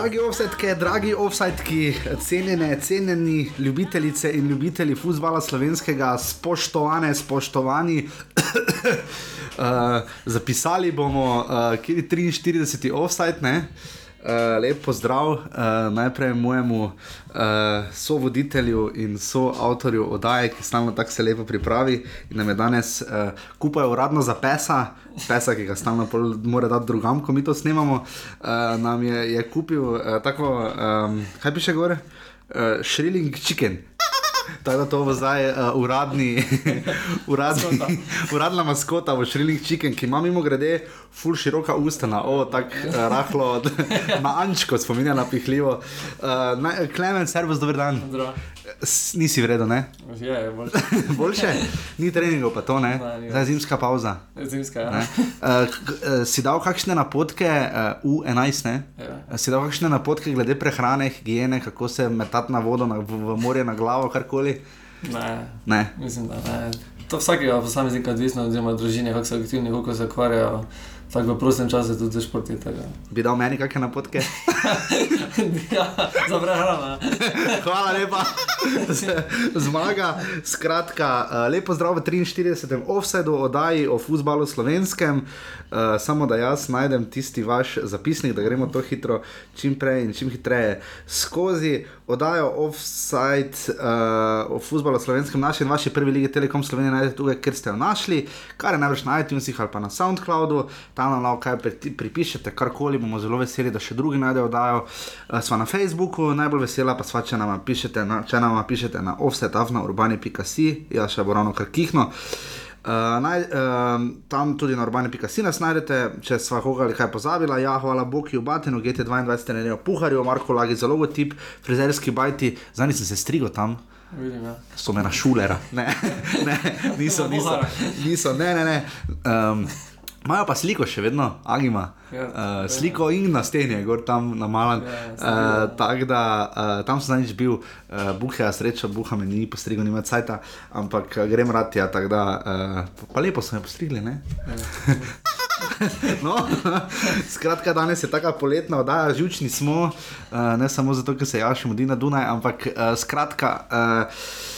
Dragi offsetke, dragi offsetki, cenjene, cenjeni ljubitelice in ljubitelji futbola slovenskega, spoštovane, spoštovani. uh, zapisali bomo, uh, kje je 43. offset, ne? Uh, lep pozdrav uh, najprej mojemu uh, sovoditelju in soavtorju oddaje, ki stalno tako se lepo pripravi in nam je danes uh, kupaj uradno za pesa, pesa, ki ga stalno mora dati drugam, ko mi to snemamo. Uh, nam je, je kupil uh, tako, um, kaj piše gore? Uh, Shrilling chicken. Tako da to bo zdaj uh, uradni, uradni, uradna maskota v Shrilling Chicken, ki ima mimo grede ful široka usta, o, tako uh, rahlo, na Ančko spominja na pihljivo. Uh, Klemen, servus, dober dan. Zdravo. Nisi vredo, ne? Je, je boljše. Boljše? Ni treningov, pa to ne. Ne. Zdaj je zimska pauza. Zimska, ja. Ne? Uh, uh, si dal kakšne napotke, uh, U11, ne? Ja. Uh, Si dal kakšne napotke glede prehrane, higiene, kako se metati na vodo, na, v, v morje, na glavo, karkoli? Ne, Ne. mislim, da ne. To vsakega posameznika odvisno, oziroma družine, kako so aktivni, koliko se ukvarjajo. Tako v prostem času tudi za šport. je tako. Bi dal meni kakšne napotke? ja, za prehrano. Hvala lepa, zmaga. Skratka, uh, lepo zdrav v 43. offsetu oddaji o futbalu slovenskem. Uh, samo da jaz najdem tisti vaš zapisnik, da gremo to hitro, čim prej in čim hitreje skozi. Oddajo offside uh, o futbalu slovenskem, naši in vaši prvi lige Telekom Slovenije najdete tukaj, ker ste jo našli, kar je najbrž na iTunesih ali pa na SoundCloudu, tam nam lahko kaj pri- pripišete, karkoli bomo zelo veseli, da še drugi najdejo oddajo. Uh, sva na Facebooku, najbolj vesela pa sva, če nam pišete na, če nam pišete na offsetavna urbani.si, jaz še bo ravno kar kihno. Uh, naj, uh, tam tudi na urbani.si nas najdete, če sva koga ali kaj pozabila. Ja, hvala Bogu, Batinu, GT22, trenerju Puharju, Marko Lagi za logotip, frizerski bajti, zdaj sem se strigal tam. Vidim, ja. So me na šulera, ne, ne, niso, niso, niso, ne, ne. ne. Um, Imajo pa sliko še vedno, Agima. Ja, Uh, sliko in na steni, gor tam na malem. Ja, Uh, Tako da uh, tam sem zadnjič bil, uh, buha, sreča, buha me ni postrigel, nima cajta, ampak grem rad tja, tako da uh, pa, lepo so me postrigli, ne? No, skratka, danes je tako poletna oddaja, žučni smo, uh, ne samo zato, ker se jašimo na Dunaj, ampak uh, skratka. Uh,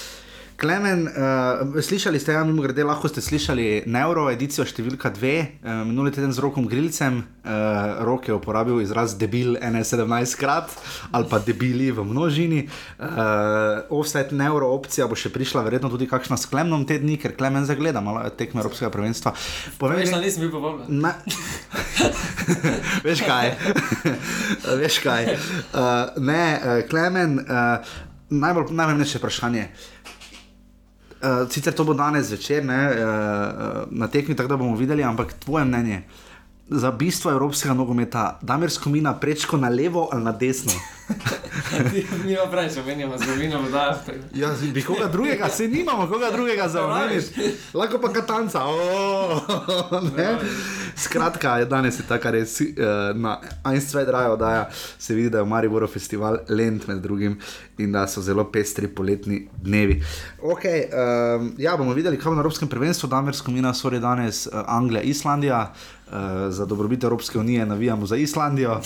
Klemen, uh, slišali ste, ja, mimo grede, lahko ste slišali Neuro, edicijo številka 2, uh, minuli teden z rokom Grilcem, uh, rok je uporabil izraz debil 17 krat ali pa debili v množini. Uh, offset Neuro opcija bo še prišla, verjetno tudi kakšna s Klemnom te dni, ker Klemen zagleda malo tekme Evropskega prvenstva. Povej mi- Veš, da nisem bil povabljen. Veš kaj? veš kaj? Uh, ne, uh, Klemen, uh, najbolj najpomembnejše vprašanje. Uh, sicer to bo danes zvečer ne, uh, na tekmi, tako da bomo videli, ampak tvoje mnenje za bistvo evropskega nogometa, Damir Skomina prečko na levo ali na desno? Mi pa preveč omenjamo zgodovino voda. Ja, bi koga drugega, se nimamo koga drugega za omeniti. Lahko pa katanca. Oh, ne. Skratka, je danes je tako res uh, na Einstein Drajo oddaja, se vidi, da je v Mariboru festival Lent med drugim in da so zelo pestri poletni dnevi. Okay, um, ja, bomo videli, kaj bo na Evropskem prvenstvu, Damersko mina, sorry danes uh, Anglija, Islandija. Uh, za dobrobit Evropske unije navijamo za Islandijo. Uh,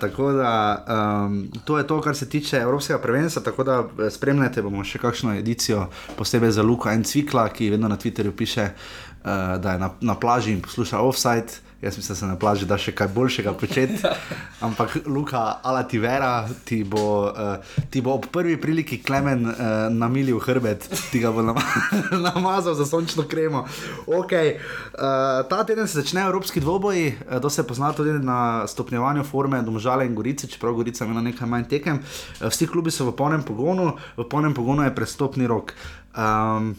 tako da um, to je to, kar se tiče Evropskega prvenstva. Tako da eh, spremljate bomo še kakšno edicijo, posebej za Luka en Cvikla, ki vedno na Twitterju piše, uh, da je na, na plaži in posluša offside. Jaz mislim, da se na plaži da še kaj boljšega početi. Ampak, Luka, ala ti vera, ti bo, uh, ti bo ob prvi priliki klemen uh, namilil hrbet, ti ga bo nama namazal za sončno kremo. Okay. Uh, ta teden se začnejo evropski dvoboji, uh, to se pozna tudi na stopnjevanju forme Domžale in Gorice, čeprav Gorica ima nekaj manj tekem. Uh, vsi klubi so v polnem pogonu, v polnem pogonu je prestopni rok. Um,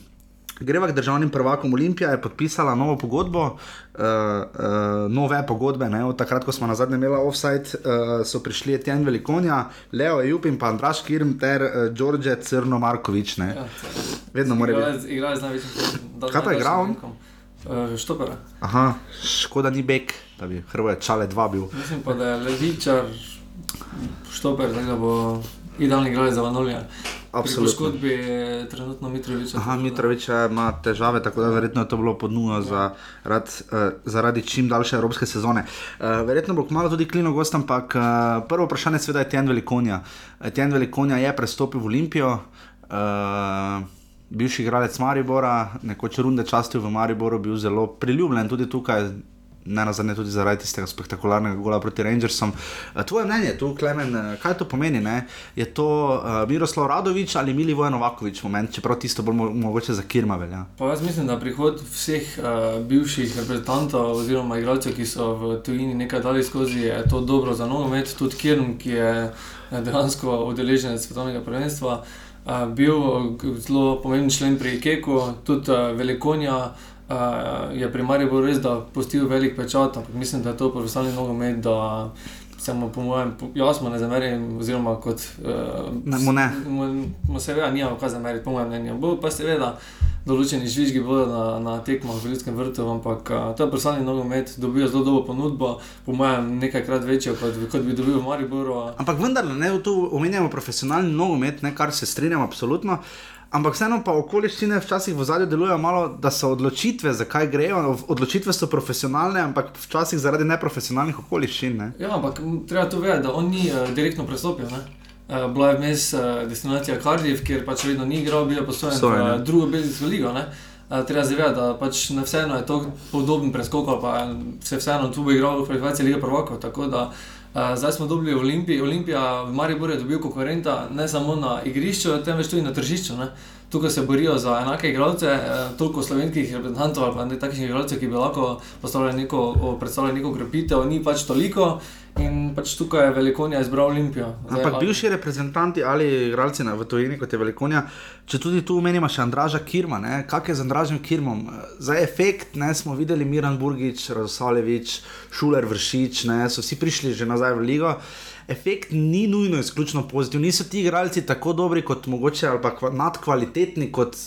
Greva k državnim prvakom Olimpija je podpisala novo pogodbo, uh, uh, nove pogodbe. Ne? Od takrat, ko smo na zadnje imeli offside, uh, so prišli Etienne Velikonja, Leo Jup in pa Andraš Kirm ter uh, Đorđe Crno Markovič. Ne? Ja, Vedno mora biti. Igrali z največjim. Kaj pa je igral? Uh, štopera. Aha, škoda ni bek, da bi Hrvoje čale dva bil. Mislim pa, da je levičar, štoper, da bo idealni igralec za Vanolija. Absolutno. Poškodbi je trenutno Mitrovič. Aha, Mitrovič ima težave, tako da verjetno je to bilo pod nulo za, rad, uh, zaradi čim daljše evropske sezone. Uh, verjetno bo kmalo tudi klino gost, ampak uh, prvo vprašanje seveda je Tjen Velikonja. Tjen Velikonja je prestopil v Olimpijo. Uh, Bivši igralec Maribora, nekoč runde časti v Mariboru, bil zelo priljubljen tudi tukaj, ne nazadnje tudi zaradi tistega spektakularnega gola proti Rangersom. Eh, tvoje mnenje tu, Klemen, eh, kaj to pomeni? Ne? Je to uh, Miroslav Radovič ali Mili Vojnovakovič moment, čeprav tisto bolj mo mogoče za Kirma velja? Pa jaz mislim, da prihod vseh uh, bivših reprezentantov oziroma igralcev, ki so v tujini nekaj dali skozi, je to dobro za nogomet, tudi Kirm, ki je dejansko udeležen svetovnega prvenstva. Uh, bil zelo pomemben člen pri Keku, tudi uh, Velikonja, uh, je pri Mariju res, da postil velik pečat, ampak mislim, da je to profesionalni nogomet, da se mu, po mojem, jasno ne zamerim, oziroma kot. Uh, ne, mu ne. Mu, mu seveda nima kaj zameriti, po mojem mnenju. Bo pa seveda določeni žvižgi bodo na, na tekmah v Ljudskem vrtu, ampak uh, to je profesionalni nogomet, dobijo zelo dobro ponudbo, po mojem, nekajkrat večjo, kot, kot bi dobil v Mariboru. Ampak vendar, ne, tu omenjamo profesionalni nogomet, ne, kar se strinjam, absolutno. Ampak vseeno pa okoliščine včasih v zadju delujejo malo, da so odločitve, zakaj grejo. Odločitve so profesionalne, ampak včasih zaradi neprofesionalnih okoliščin. Ne? Ja, ampak treba to vedeti, da on ni uh, direktno prestopil. Uh, bila je vmes uh, destinacija Cardiff, kjer pač vedno ni igral, bil je posojen v uh, drugo belgijsko ligo. Uh, treba zavedati, da pač ne vseeno je to podoben preskok, pa se vseeno tu bo igral v kvalifikacijah lige prvakov. Uh, zdaj smo dobili Olimpij. Olimpija v Mariboru je dobil konkurenta ne samo na igrišču, temveč tudi na tržišču. Ne? Tukaj se borijo za enake igralce, eh, toliko slovenskih reprezentantov ali takšnih igralcev, ki bi lahko predstavljali neko krepitev, ni pač toliko. In pač tukaj je Velikonja izbral Olimpijo. Zdaj, Ampak bivši reprezentanti ali igralci v Tuniziji, kot je Velikonja, če tudi tu menimo še Andraža Kirma, kak je z Andražem Kirmom? Za efekt ne, smo videli Miran Burgič, Radosaljevič, Šuler Vršič, ne, so vsi prišli že nazaj v ligo. Efekt ni nujno izključno pozitiven. Niso ti igralci tako dobri kot mogoče ali pa nadkvalitetni, kot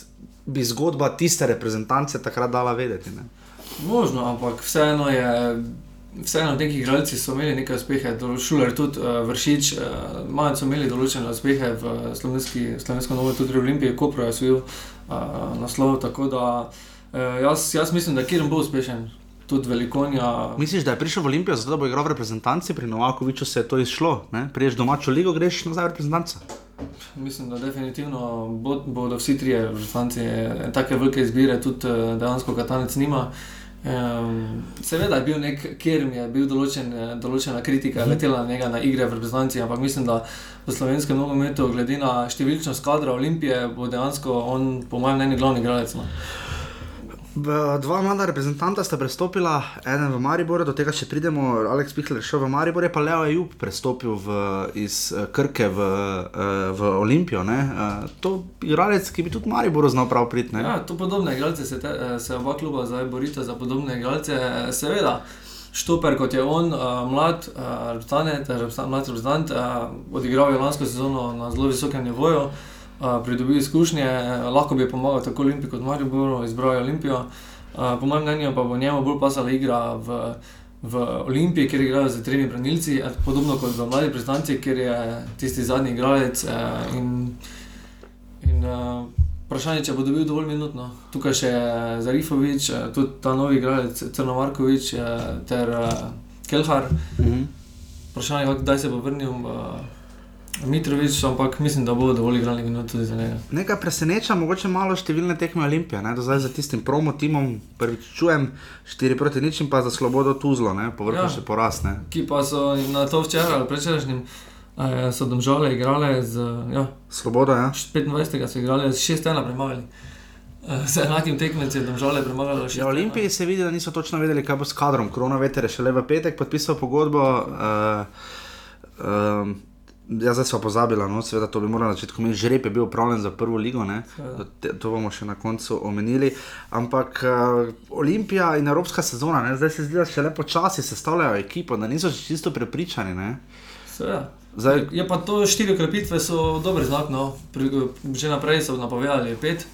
bi zgodba tiste reprezentance takrat dala vedeti. Ne. Možno, ampak vseeno je vseeno neki igralci so imeli nekaj uspeha, šuler tudi uh, vršič, uh, malo so imeli določene uspehe v slovenskem novu, tudi v Olimpiji, ko pravijo svoj uh, naslov. Tako da uh, jaz, jaz mislim, da Kiren bo uspešen. Tudi velikonja. Misliš, da je prišel v Olimpijo, zato da bo igral v reprezentanci, pri Novakoviču se je to izšlo, priješ domačo ligo, greš nazaj v reprezentanco. Mislim, da definitivno bodo vsi trije reprezentanci, tako velike izbire, tudi dejansko Katanec nima. Um, seveda je bil nek, kjer mi je bil določen, eh, določena kritika, mhm. letela na njega na igre v reprezentanci, ampak mislim, da v slovenskem nogometu, glede na številčnost kadra Olimpije, bo dejansko on, po mojem mnenju, glavni igralec. No. Dva mlada reprezentanta sta prestopila, eden v Mariboru, do tega še pridemo. Aleks Pihler šel v Maribor, je pa Leo Jub prestopil v, iz eh, Krke v, eh, v Olimpijo. Ne? Eh, to je igralec, ki bi tudi Mariboru znal prav priti. Ja, to podobne igralce se, te, se oba kluba zdaj borita za podobne igralce. Seveda, Štoper kot je on, mlad reprezentant, mlad reprezentant, odigral je lansko sezono na zelo visokem nivoju pridobil izkušnje, lahko bi pomagal tako Olimpiji kot Mariboru, izbral Olimpijo. Po mojem mnenju pa bo njemu bolj pasala igra v, v Olimpiji, kjer igrajo z tremi branilci, podobno kot v mladih predstavnicah, kjer je tisti zadnji igralec. In, in, Vprašanje je, če bo dobil dovolj minutno. Tukaj še je Zarifovič, tudi ta novi igralec, Crnomarkovič ter Kelhar. -hmm. Vprašanje je, kdaj se bo vrnil. Mitrovič, ampak mislim, da bo dovolj igrali minuto tudi za njega. Nekaj preseneča, mogoče malo številne tekme Olimpije, ne? do zdaj za tistim promo timom, prvič čujem 4 proti nič in pa za Slobodo Tuzlo, povrhu ja. še porasne. Ki pa so na to včeraj ali prečerašnjim. So domžale igrale z ja, Svobodo. Ja. 25. so igrali z 6-1 premagali. Z enakim tekmecem je domžale premagalo še. Ja, Olimpiji se vidi, da niso točno vedeli, kaj bo s kadrom. Korona veter je šele v petek podpisal pogodbo. Uh, uh, Ja, zdaj smo pozabili, no, seveda to bi morali na začetku imeti. Žreb je bil upravljen za prvo ligo, to, to bomo še na koncu omenili. Ampak uh, Olimpija in Evropska sezona, ne, zdaj se zdi, da še lepo časi sestavljajo ekipo, da niso čisto prepričani. Zdaj, je pa to štiri krepitve, so dobre znak. No. Že naprej so napovedali pet.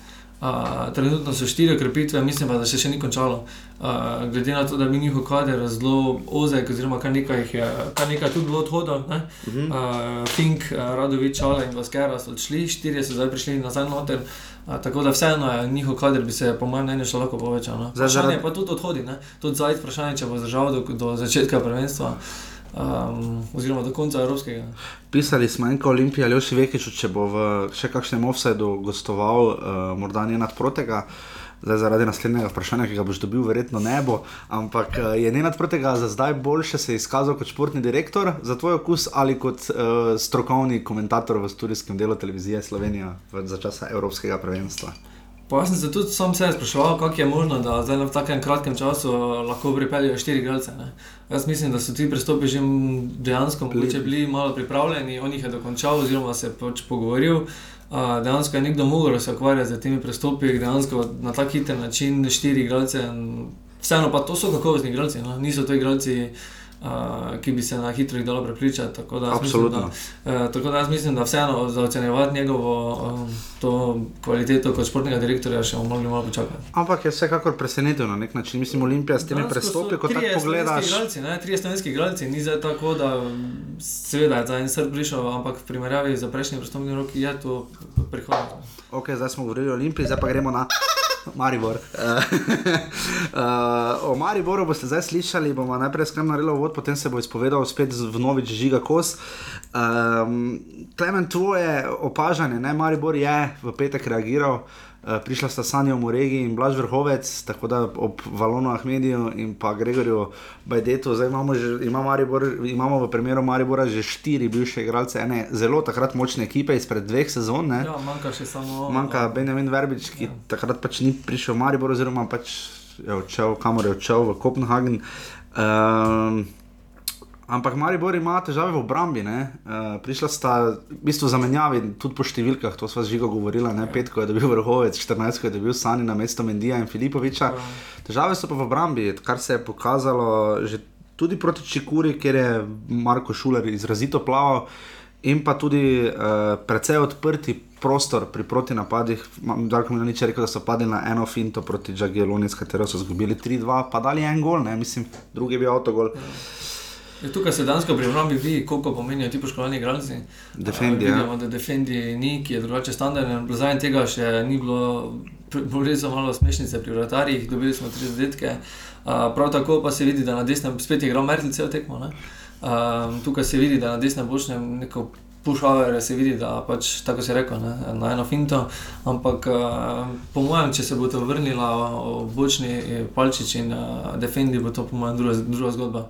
Uh, trenutno so štiri okrepitve, mislim pa, da se še ni končalo. Uh, glede na to, da bi njihov kader zelo ozek, oziroma kar nekaj jih je, kar nekaj tudi bilo odhodov. Uh -huh. uh, Fink, uh, Radovič, Čale in Vaskera so odšli, štirje so zdaj prišli nazaj noter. Uh, tako da vseeno je njihov kader, bi se po mojem mnenju še lahko povečal. No? Vprašanje pa tudi odhodi, ne? tudi zdaj vprašanje, če bo zdržal do, do začetka prvenstva. Uh, um, oziroma do konca evropskega. Pisali smo enko Olimpija, ali še vekič, če bo v še kakšnem offsajdu gostoval, uh, morda ne nadprotega. Zdaj, zaradi naslednjega vprašanja, ki ga boš dobil, verjetno ne bo. Ampak uh, je ne nadprotega za zdaj boljše se izkazal kot športni direktor za tvoj okus ali kot uh, strokovni komentator v studijskem delu televizije Slovenija za časa Evropskega prvenstva. Pa sem se tudi sam sebe spraševal, kako je možno, da zdaj v takem kratkem času lahko pripeljejo štiri igralce. Jaz mislim, da so ti pristopi že dejansko bili malo pripravljeni, on jih je dokončal, oziroma se pač pogovoril. Uh, dejansko je nekdo mogel se ukvarjati z temi pristopi, dejansko na tak hiter način štiri igralce. Vseeno pa to so kakovostni igralci, no? niso to igralci uh, ki bi se na hitro jih dalo prepričati. Tako da, mislim, da, uh, tako da jaz mislim, da vseeno za ocenjevati njegovo um, kvaliteto kot športnega direktorja še bomo morali malo počakati. Ampak je vsekakor presenetil na nek način. Mislim, Olimpija s temi prestopi, kot tako pogledaš. Trije slovenski igralci, ni zdaj tako, da seveda je za en srd prišel, ampak v primerjavi z prejšnjim prestopnim roki je to prihodnost. Ok, zdaj smo govorili o Olimpiji, zdaj pa gremo na. Maribor. uh, o Mariboru boste zdaj slišali, bomo najprej skrbno naredili vod, potem se bo izpovedal spet v novič žiga kos. Um, Klemen, tvoje opažanje, ne Maribor je v petek reagiral. Prišla sta Sanja Moregi in Blaž Vrhovec, tako da ob Valonu Ahmediju in pa Gregorju Bajdetu, zdaj imamo, že, ima Maribor, imamo v primeru Maribora že štiri bivše igralce, ene zelo takrat močne ekipe izpred dveh sezon. Ne? Ja, manjka še samo. Manjka Benjamin Verbič, ki ja. takrat pač ni prišel v Maribor, oziroma pač je odšel, kamor je odšel v Kopenhagen. Um, Ampak Maribor ima težave v obrambi. Uh, prišla sta v bistvu zamenjavi, tudi po številkah, to smo že govorili, ne pet, ko je dobil vrhovec, 14, ko je dobil Sani na mesto Mendija in Filipoviča. Težave so pa v obrambi, kar se je pokazalo že tudi proti Čikuri, kjer je Marko Šuler izrazito plaval, in pa tudi uh, precej odprti. Prostor pri proti napadih, da mi ni rekel, da so padli na eno finto proti Džagieloni, s katero so izgubili 3-2, pa dali en gol, ne? mislim, drugi je bil avtogol. Ja. Je ja, tukaj se danes pri obrambi vidi, koliko pomenijo ti poškodovani igralci. Defendi. Ja. Vidimo, da Defendi ni, ki je drugače standarden. Zdaj tega še ni bilo, bolj so malo smešnice pri vratarjih, dobili smo tri zadetke. Prav tako pa se vidi, da na desnem spet igra Merkel cel tekmo. Tukaj se vidi, da na desnem bošnjem neko. Pušaver se vidi, da pač tako se reko, ne, na eno finto. Ampak po mojem, če se bo to vrnila bočni palčič in defendi, bo to po mojem druga, druga zgodba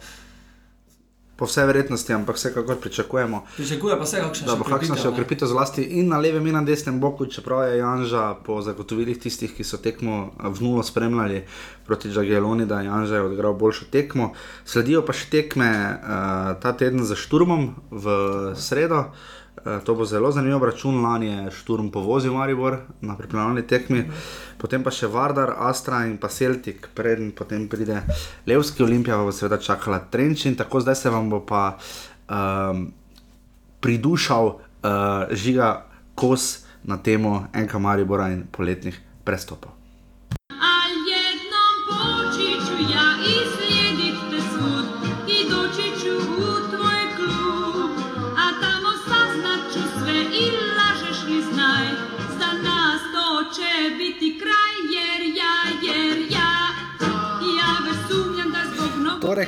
po vsej verjetnosti, ampak vsekakor pričakujemo. Pričakuje pa se, da bo kakšna še okrepitev zlasti in na levem in na desnem boku, čeprav je Janža po zagotovilih tistih, ki so tekmo v nulo spremljali proti Džageloni, da je Janža odigral boljšo tekmo. Sledijo pa še tekme uh, ta teden za šturmom v sredo. Eh, to bo zelo zanimiv račun. Lani je šturm povozil Maribor na pripravljalni tekmi, potem pa še Vardar, Astra in pa Celtic, preden potem pride Levski Olimpija, pa bo seveda čakala Trenč in tako zdaj se vam bo pa um, pridušal uh, žiga kos na temo enka Maribora in poletnih prestopov.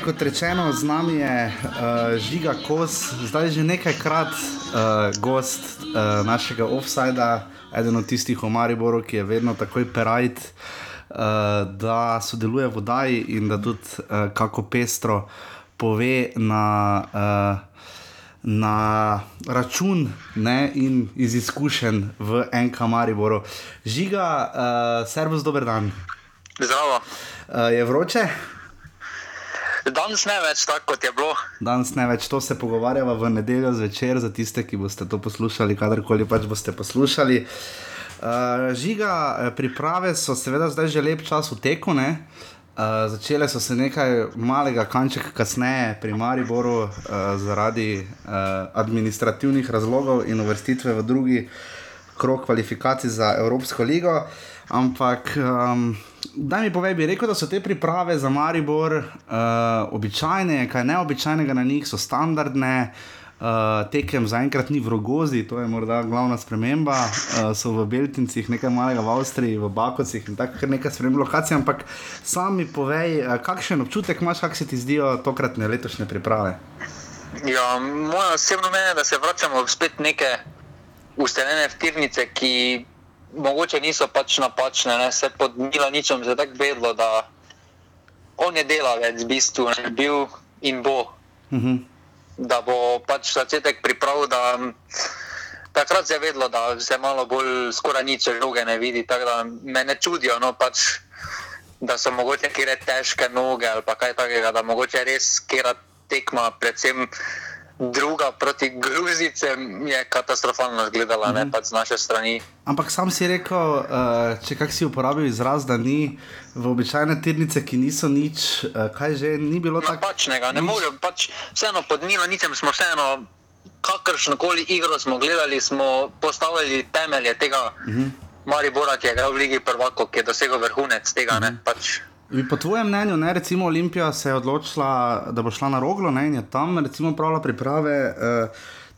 Kot rečeno, z nami je uh, Žiga Kos, zdaj že nekajkrat uh, gost uh, našega offsajda, eden od tistih v Mariboru, ki je vedno tako perajt, uh, da sodeluje v vodaji in da tudi uh, kako pestro pove na, uh, na račun ne, in iz izkušenj v NK Mariboru. Žiga, uh, servus, dober dan. Zdravo. Uh, je vroče? Danes ne več tako, kot je bilo. Danes ne več to se pogovarjava v nedeljo zvečer za tiste, ki boste to poslušali, kadarkoli pač boste poslušali. Uh, žiga, eh, priprave so seveda zdaj že lep čas v teku. Uh, začele so se nekaj malega kančka kasneje pri Mariboru uh, zaradi uh, administrativnih razlogov in uvrstitve v drugi krok kvalifikacij za Evropsko ligo. Ampak, um, da mi povej, bi rekel, da so te priprave za Maribor uh, običajne, kaj neobičajnega na njih, so standardne. Uh, tekem zaenkrat ni v Rogozi, to je morda glavna sprememba. Uh, so v Beltincih, nekaj malega v Avstriji, v Bakovcih in tako nekaj sprememb lokacij. Ampak sami povej, uh, kakšen občutek imaš, kako se ti zdijo tokratne letošnje priprave? Ja, moje osebno mnenje je, da se vračamo spet neke ustaljene vtirnice, ki mogoče niso pač napačne. Ne? Se pod Milaničem je tako vedlo, da on je delavec, v bistvu ne bil in bo. Uh -huh da bo pač začetek priprav. Da, takrat se je vedlo, da se malo bolj skoraj nič žoge ne vidi. Tako da me ne čudijo, no, pač, da so mogoče kire težke noge ali kaj takega, da mogoče res kira tekma, predvsem. Druga proti Gruzicem je katastrofalno izgledala, mm -hmm. ne mhm. pa z naše strani. Ampak sam si rekel, uh, če kak si uporabil izraz, da ni v običajne tirnice, ki niso nič, uh, kaj že ni bilo tako. Napačnega, ne morem, pač vseeno pod Milanicem smo vseeno, kakršno koli igro smo gledali, smo postavili temelje tega mm -hmm. Maribora, ki je igral v Ligi prvako, ki je dosegel vrhunec tega. Mm -hmm. pač. Po tvojem mnenju, ne, recimo Olimpija se je odločila, da bo šla na roglo ne, in je tam recimo pravila priprave. Uh,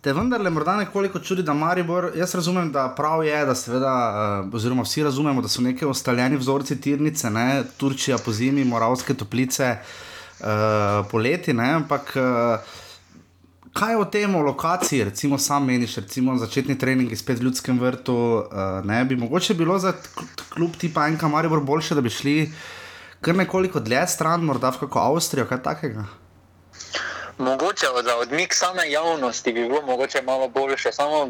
Te vendarle morda nekoliko čudi, da Maribor, jaz razumem, da prav je, da seveda, uh, oziroma vsi razumemo, da so neke ustaljeni vzorci tirnice, ne, Turčija po zimi, Moravske toplice uh, poleti, ne, ampak uh, kaj o tem, o lokaciji, recimo sam meniš, recimo začetni trening spet v ljudskem vrtu, uh, ne bi mogoče bilo za klub tipa NK Maribor boljše, da bi šli kar nekoliko dlje stran, morda v kako Avstrijo, kaj takega? Mogoče za odmik same javnosti bi bilo mogoče malo boljše. Samo,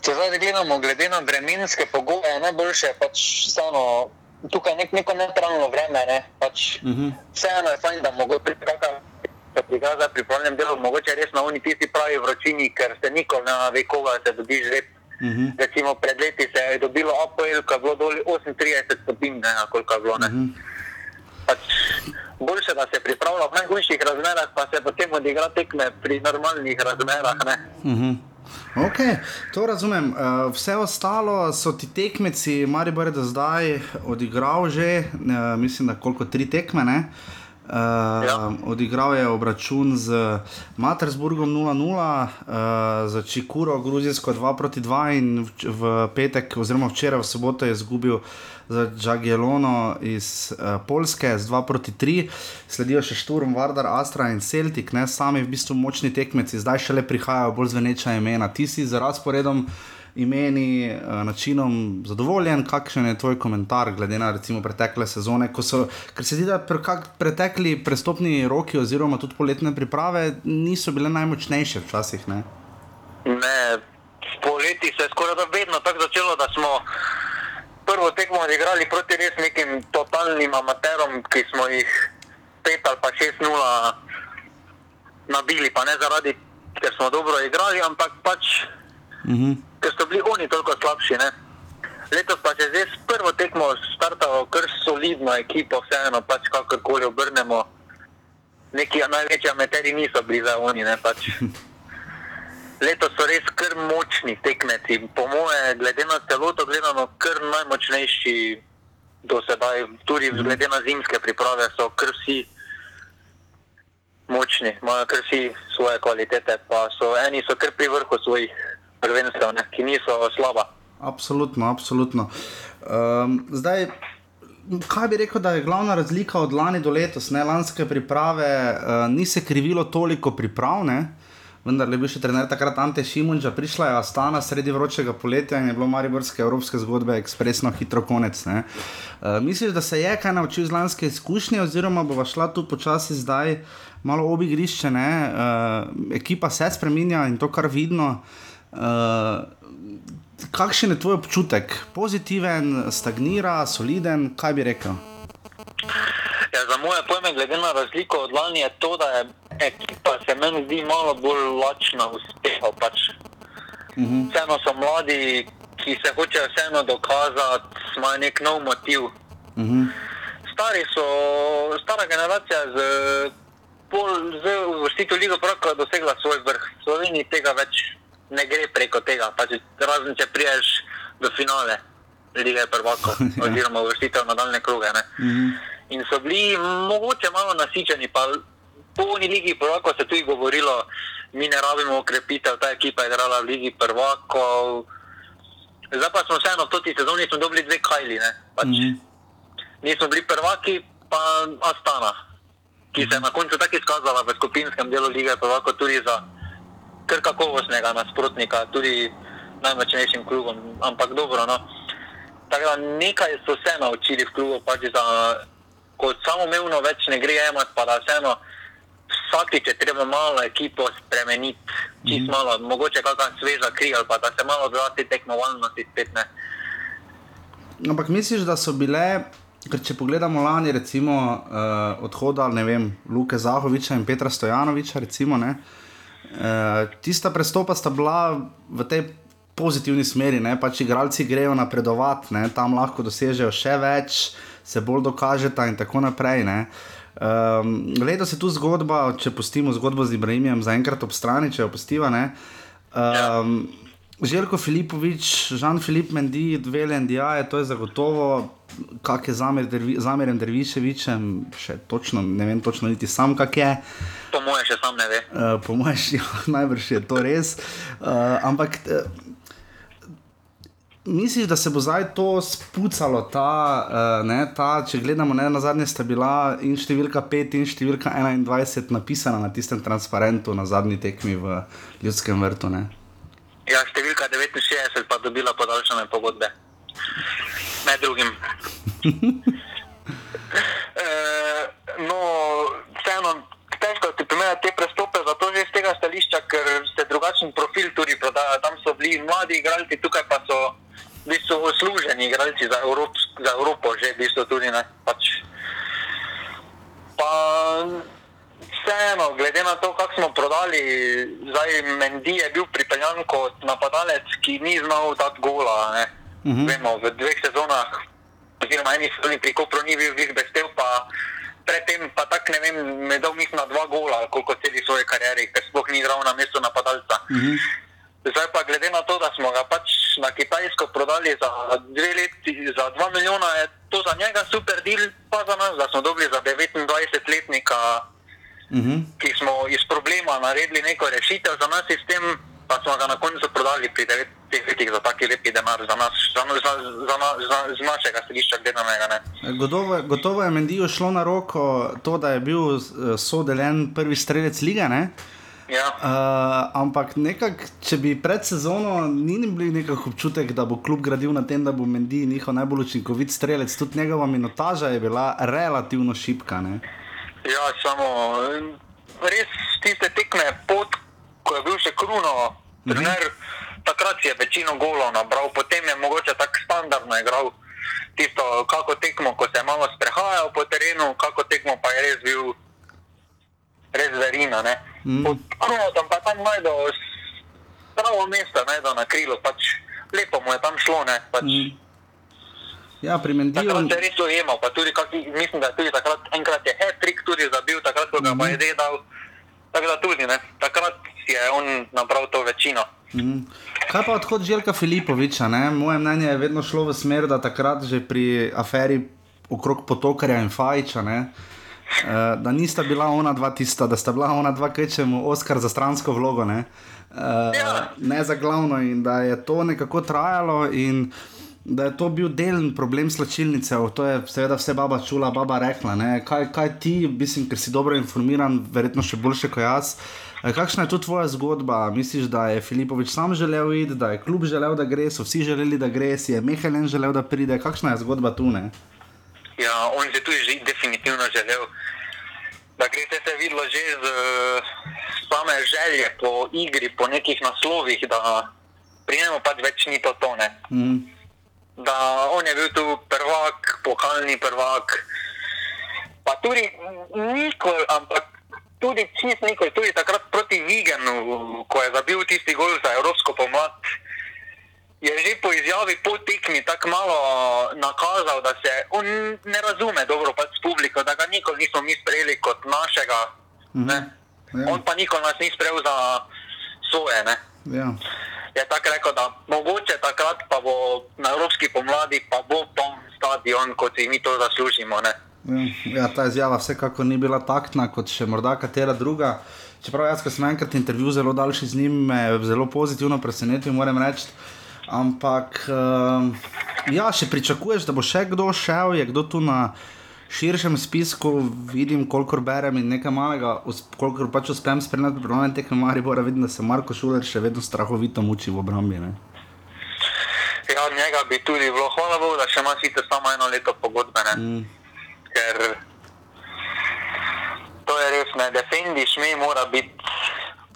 če zdaj gledamo, glede na vremenske pogoje, je najboljše pač samo tukaj nek, neko neutralno vreme. Ne? Pač uh mhm. -huh. Vseeno je fajn, da mogoče pri pripravljenem delu, mogoče res na oni tisti pravi vročini, ker se nikoli ne ve, koga se dobiš že. Uh mhm. -huh. Recimo pred leti se je dobilo APL, ko je bilo dolje 38 stopinj, ne koliko je bilo. Ne. Uh mhm. -huh. pač, boljše, da se pripravlja v najhujših razmerah, pa se potem odigra tekme pri normalnih razmerah. Uh mhm. -huh. Ok, to razumem. Uh, vse ostalo so ti tekmeci, Maribor je do zdaj odigral že, uh, mislim, da koliko tri tekme. Ne? Uh, ja. Odigral je obračun z Matersburgom 0-0, uh, za Čikuro, Gruzijsko 2-2 in v, v petek, oziroma včeraj v soboto je izgubil za Džagelono iz uh, Polske z 2-3, sledijo še Šturm, Vardar, Astra in Celtic, ne sami v bistvu močni tekmeci, zdaj šele prihajajo bolj zveneča imena. Ti si za razporedom imeni, uh, načinom zadovoljen, kakšen je tvoj komentar glede na recimo pretekle sezone, so, ker se zdi, da pre, pretekli prestopni roki oziroma tudi poletne priprave niso bile najmočnejše včasih. Ne, ne poleti se je skoraj da vedno tako začelo, da smo. Prvo tekmo odigrali proti res nekim totalnim amaterom, ki smo jih 5 ali pa 6-0 nabili, pa ne zaradi, ker smo dobro igrali, ampak pač mm -hmm ker so bili oni toliko slabši. Ne? Letos pa se zdaj s prvo tekmo startalo kar solidno ekipo, vseeno pač kakorkoli obrnemo. Neki največji amateri niso bili za oni. Ne, pač. Letos so res kar močni tekmeci, po moje, glede na celoto, gledano, kar najmočnejši do sedaj, tudi mhm. glede na zimske priprave, so kar vsi močni, imajo kar vsi svoje kvalitete, pa so eni so kar pri vrhu svojih prvenstev, ne, ki niso slaba. Absolutno, absolutno. Um, zdaj, kaj bi rekel, da je glavna razlika od lani do letos, ne lanske priprave, uh, ni se krivilo toliko pripravne. Vendar je bil še trener takrat Ante Šimunča, prišla je Astana sredi vročega poletja in je bilo Mariborske evropske zgodbe ekspresno hitro konec. Uh, misliš, da se je kaj naučil iz lanske izkušnje, oziroma bo šla tu počasi zdaj malo obigrišče, uh, ekipa se spremenja in to kar vidno. Uh, kakšen je tvoj občutek? Pozitiven, stagnira, soliden, kaj bi rekel? Ja, za moje pojme, glede na razliko od lani, je to, da je ekipa se meni zdi malo bolj lačna uspeha. Pač. Uh mhm. -huh. Vseeno so mladi, ki se hočejo vseeno dokazati, imajo nek nov motiv. Uh mhm. -huh. Stari so, stara generacija z, z vrstitev Liga Praka dosegla svoj vrh. Sloveniji tega več ne gre preko tega, pač razen če priješ do finale. lige prvakov, oziroma uvrstitev v nadaljne kroge. ne. In so bili mogoče malo nasičeni, pa po uni ligi prvakov se tudi govorilo, mi ne rabimo ukrepitev, ta ekipa je igrala v ligi prvakov. Zdaj pa smo vseeno v toti sezoni dobili dve kajli, ne. Pač, Nismo bili prvaki, pa Astana, ki se je na koncu tako izkazala v skupinskem delu lige prvakov tudi za kar kakovostnega nasprotnika, tudi najmočnejšim klubom, ampak dobro. No. Tako da nekaj so se naučili v klubu, pač da kot samoumevno več ne gre jemati, pa da vseeno vsakič je treba malo ekipo spremeniti, čist malo, mogoče kakšna sveža kri ali pa da se malo vrati tekmovalnosti spet ne. Ampak misliš, da so bile, ker če pogledamo lani, recimo uh, odhoda ne vem, Luke Zahoviča in Petra Stojanoviča, recimo, ne, uh, tista prestopa sta bila v tej pozitivni smeri, ne, pač igralci grejo napredovati, ne, tam lahko dosežejo še več, se bolj dokažeta in tako naprej. Ne. Um, letos je tu zgodba, če pustimo zgodbo z Ibrahimom, zaenkrat ob strani, če jo pustiva. Ne. Um, Željko Filipovič, Žan-Filip Mendi, dve Lendija, to je zagotovo, kak je zamer, dervi, zamerjen Derviševičem, še točno, ne vem točno niti sam, kak je. Po mojem še sam ne ve. Uh, po mojem, ja, najbrž je to res. Uh, ampak uh, misliš, da se bo zdaj to spucalo, ta, uh, ne, ta, če gledamo, ne, na zadnje sta bila in številka 5 in številka 21 napisana na tistem transparentu na zadnji tekmi v Ljudskem vrtu. Ne. Ja, številka 69 pa dobila podaljšane pogodbe. Med drugim. e, no, vseeno, težko ti primerjati te prestope, zato že z tega stališča, ker se drugačen profil tudi prodaja. Tam so bili mladi igralci, tukaj pa so v bistvu usluženi igralci za, Evrop, za Evropo, že v bistvu tudi ne. Pač. Pa, vseeno, glede na to, kako smo prodali, zdaj Mendy je bil pripeljan kot napadalec, ki ni znal dati gola. Ne. Uh -huh. Vemo, v dveh sezonah, oziroma eni sezoni pri Kopru ni bil vih bestel, pa predtem pa tako ne vem, me dal mislim na dva gola, koliko celi svoje karieri, ker sploh ni igral na mestu napadalca. Uh -huh. Zdaj pa glede na to, da smo ga pač na Kitajsko prodali za dve leti, za dva milijona, je to za njega super deal, pa za nas, da smo dobili za 29-letnika uh -huh. ki smo iz problema naredili neko rešitev za naš sistem, pa smo ga na koncu prodali pri 9 letih za taki lepi denar, za, nas, za, za, za, za, z našega stališča gledanega. Ne. Gotovo, gotovo je Mendiju šlo na roko to, da je bil sodeljen prvi strelec lige. Ne? Ja. Uh, ampak nekak, če bi pred sezono ni bil nekako občutek, da bo klub gradil na tem, da bo Mendi njihov najbolj učinkovit strelec, tudi njegova minutaža je bila relativno šipka. Ne? Ja, samo res tiste tekme, pot, ko je bil še Kruno, trener, mm -hmm. takrat si je večino golov nabral, potem je mogoče tako standardno igral tisto, kako tekmo, ko se je malo sprehajal po terenu, kako tekmo pa je res bil res verina. Mm. Pod Kruno tam pa tam najdel pravo mesto, najdel na krilu, pač lepo mu je tam šlo, ne. Pač, mm. Ja, pri Mendiju. Takrat se res ujemal, pa tudi, kak, mislim, da tudi takrat enkrat je hat-trick tudi zabil, takrat, ko ga mm -hmm. je dedal. Tako da tudi, ne, takrat je on nabral to večino. Mm. Kaj pa odhod Željka Filipoviča? Ne? Moje mnenje je vedno šlo v smer, da takrat že pri aferi okrog potokarja in Fajča, ne? Uh, da nista bila ona dva tista, da sta bila ona dva, kaj čemu Oskar za stransko vlogo, ne? Uh, Ja. ne za glavno in da je to nekako trajalo in da je to bil delen problem slačilnice, to je seveda vse baba čula, baba rekla. ne. Kaj, kaj ti, mislim, ker si dobro informiran, verjetno še boljše kot jaz. eh, Kakšna je tu tvoja zgodba? Misliš, da je Filipovič sam želel iti, da je klub želel, da gre, so vsi želeli, da gre, si je Mehelen želel, da pride? Kakšna je zgodba tu? Ne? Ja, on je tudi že definitivno želel, da gre se je videlo že z same želje po igri, po nekih naslovih, da pri njemu pač več ni to tone. Mm. Da on je bil tu prvak, pokalni prvak, pa tudi nikoli, ampak tudi čist nikoli, tudi takrat proti Vigenu, ko je zabil tisti gol za Evropsko pomlad. Je že po izjavi po tekmi tako malo nakazal, da se on ne razume dobro pač s publiko, da ga nikoli nismo mi sprejeli kot našega. Mhm. -hmm. Ja. On pa nikoli nas ni sprejel za svoje. Ne? Ja. Je tako rekel, da mogoče takrat pa bo na evropski pomladi pa bo poln stadion, kot si mi to zaslužimo. Ne? Ja, ta izjava vsekakor ni bila taktna kot še morda katera druga. Čeprav jaz, ko sem enkrat intervju zelo daljši z njim, me zelo pozitivno presenetil, moram reči. Ampak, um, ja, še pričakuješ, da bo še kdo šel, je kdo tu na širšem spisku, vidim, kolikor berem in nekaj malega, kolikor pač uspem spremljati pripravljanje teh Maribora, vidim, da se Marko Šuler še vedno strahovito muči v obrambi. Ne? Ja, njega bi tudi bilo, hvala Bogu, da še ima sicer samo eno leto pogodbe. Mm. Ker to je res, ne, defendi šmi mora biti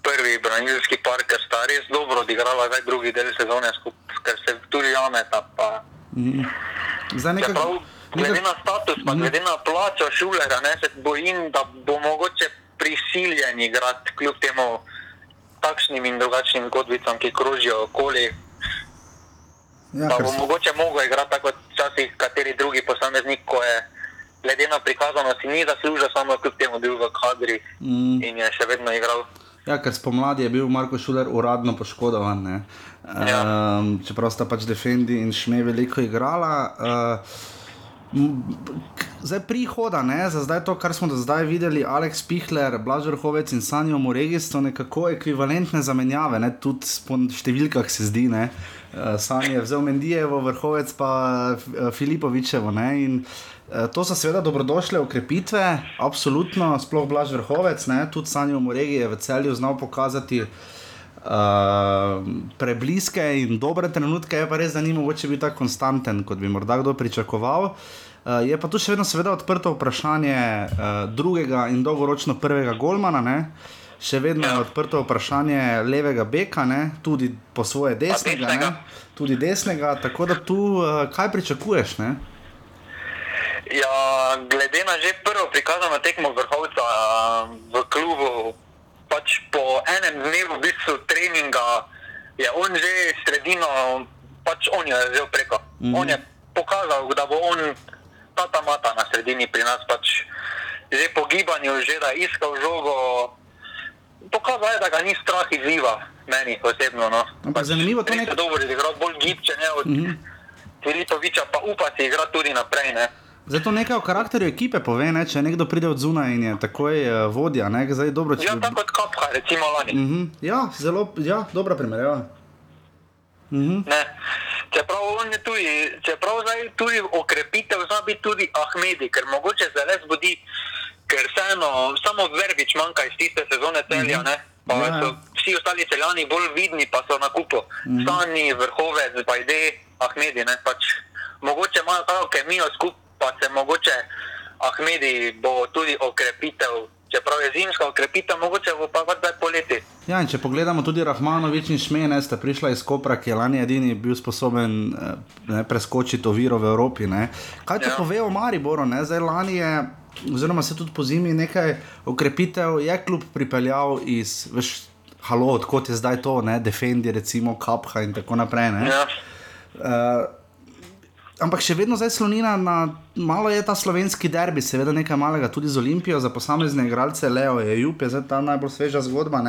prvi branilski par, ker sta res dobro odigrala zdaj drugi del sezone, skup, ker se tudi jameta. Mm. Nekaj... Prav, glede na status, pa glede na plačo šulera, ne, se bojim, da bo mogoče prisiljen igrati kljub temu takšnim in drugačnim godbicam, ki krožijo okoli. Ja, pa bo mogoče mogel igrati tako kot včasih kateri drugi posameznik, ko je glede na prikazano, si ni zaslužil, samo kljub temu bil v kadri mm. in je še vedno igral. Ja, ker spomladi je bil Marko Šuler uradno poškodovan. Ja. Um, čeprav sta pač Defendi in Šme veliko igrala. Uh, zdaj prihoda, ne? za zdaj to, kar smo do zdaj videli, Aleks Pihler, Blažer Hovec in Sanjo Moregi so nekako ekvivalentne zamenjave, ne? tudi po številkah se zdi. Uh, Sanjo je vzel Mendijevo, Vrhovec pa Filipovičevo. In, uh, Eh, to so seveda dobrodošle ukrepitve, absolutno, sploh Blaž Vrhovec, ne? tudi Sanjo Moregi je v celju znal pokazati uh, prebliske in dobre trenutke, je pa res, da ni mogoče biti tako konstanten, kot bi morda kdo pričakoval. Uh, je pa tu še vedno seveda odprto vprašanje uh, drugega in dolgoročno prvega Golmana. Ne? Še vedno je odprto vprašanje levega beka, ne? tudi po svoje desnega, desnega. tudi desnega. Tako da tu uh, kaj pričakuješ? Ne? Ja, glede na že prvo prikazano tekmo vrhovca v klubu, pač po enem dnevu v bistvu treninga je on že sredino, pač on je že preko. Mm -hmm. On je pokazal, da bo on tata mata na sredini pri nas, pač že po gibanju, že da je iskal žogo. Pokazal je, da ga ni strah izziva, meni osebno. No. Pač, zanimivo je, da je dobro igral, bolj gibče od mm -hmm. Filipoviča, pa upa si igrati tudi naprej. Ne. Zato nekaj o karakterju ekipe pove, ne? če nekdo pride od zunaj in je takoj uh, vodja. Ne? Zdaj, dobro, če... Ja, tako kot Kopka, recimo lani. Uh -huh. Ja, zelo ja, dobra primerjava. Uh -huh. Čeprav on je tudi, čeprav zdaj tudi okrepitev, zna biti tudi Ahmedi, ker mogoče res zbudi, ker vseeno samo Verbič manjka iz tiste sezone celja, uh -huh. pa ja. so vsi ostali celjani bolj vidni, pa so na kupu. Uh -huh. Stani, vrhovec, bajde, Ahmedi, ne pač. Mogoče imajo tako kemijo skupaj pa se mogoče Ahmedi bo tudi okrepitev. Čeprav je zimska okrepitev, mogoče bo pa zdaj poleti. Ja, če pogledamo tudi Rahmanovič in Šmene, sta prišla iz Kopra, ki je lani edini bil sposoben eh, ne, preskočiti oviro v Evropi. Ne. Kaj ti ja. pove o Mariboru? Ne? Zdaj lani je, oziroma se tudi po zimi nekaj okrepitev, je kljub pripeljal iz, veš, halo, odkot je zdaj to, ne, Defendi, recimo Kapha in tako naprej. Ja. Uh, ampak še vedno zdaj slonina na malo je ta slovenski derbi, seveda nekaj malega tudi z Olimpijo za posamezne igralce, Leo je Jup, je zdaj ta najbolj sveža zgodba.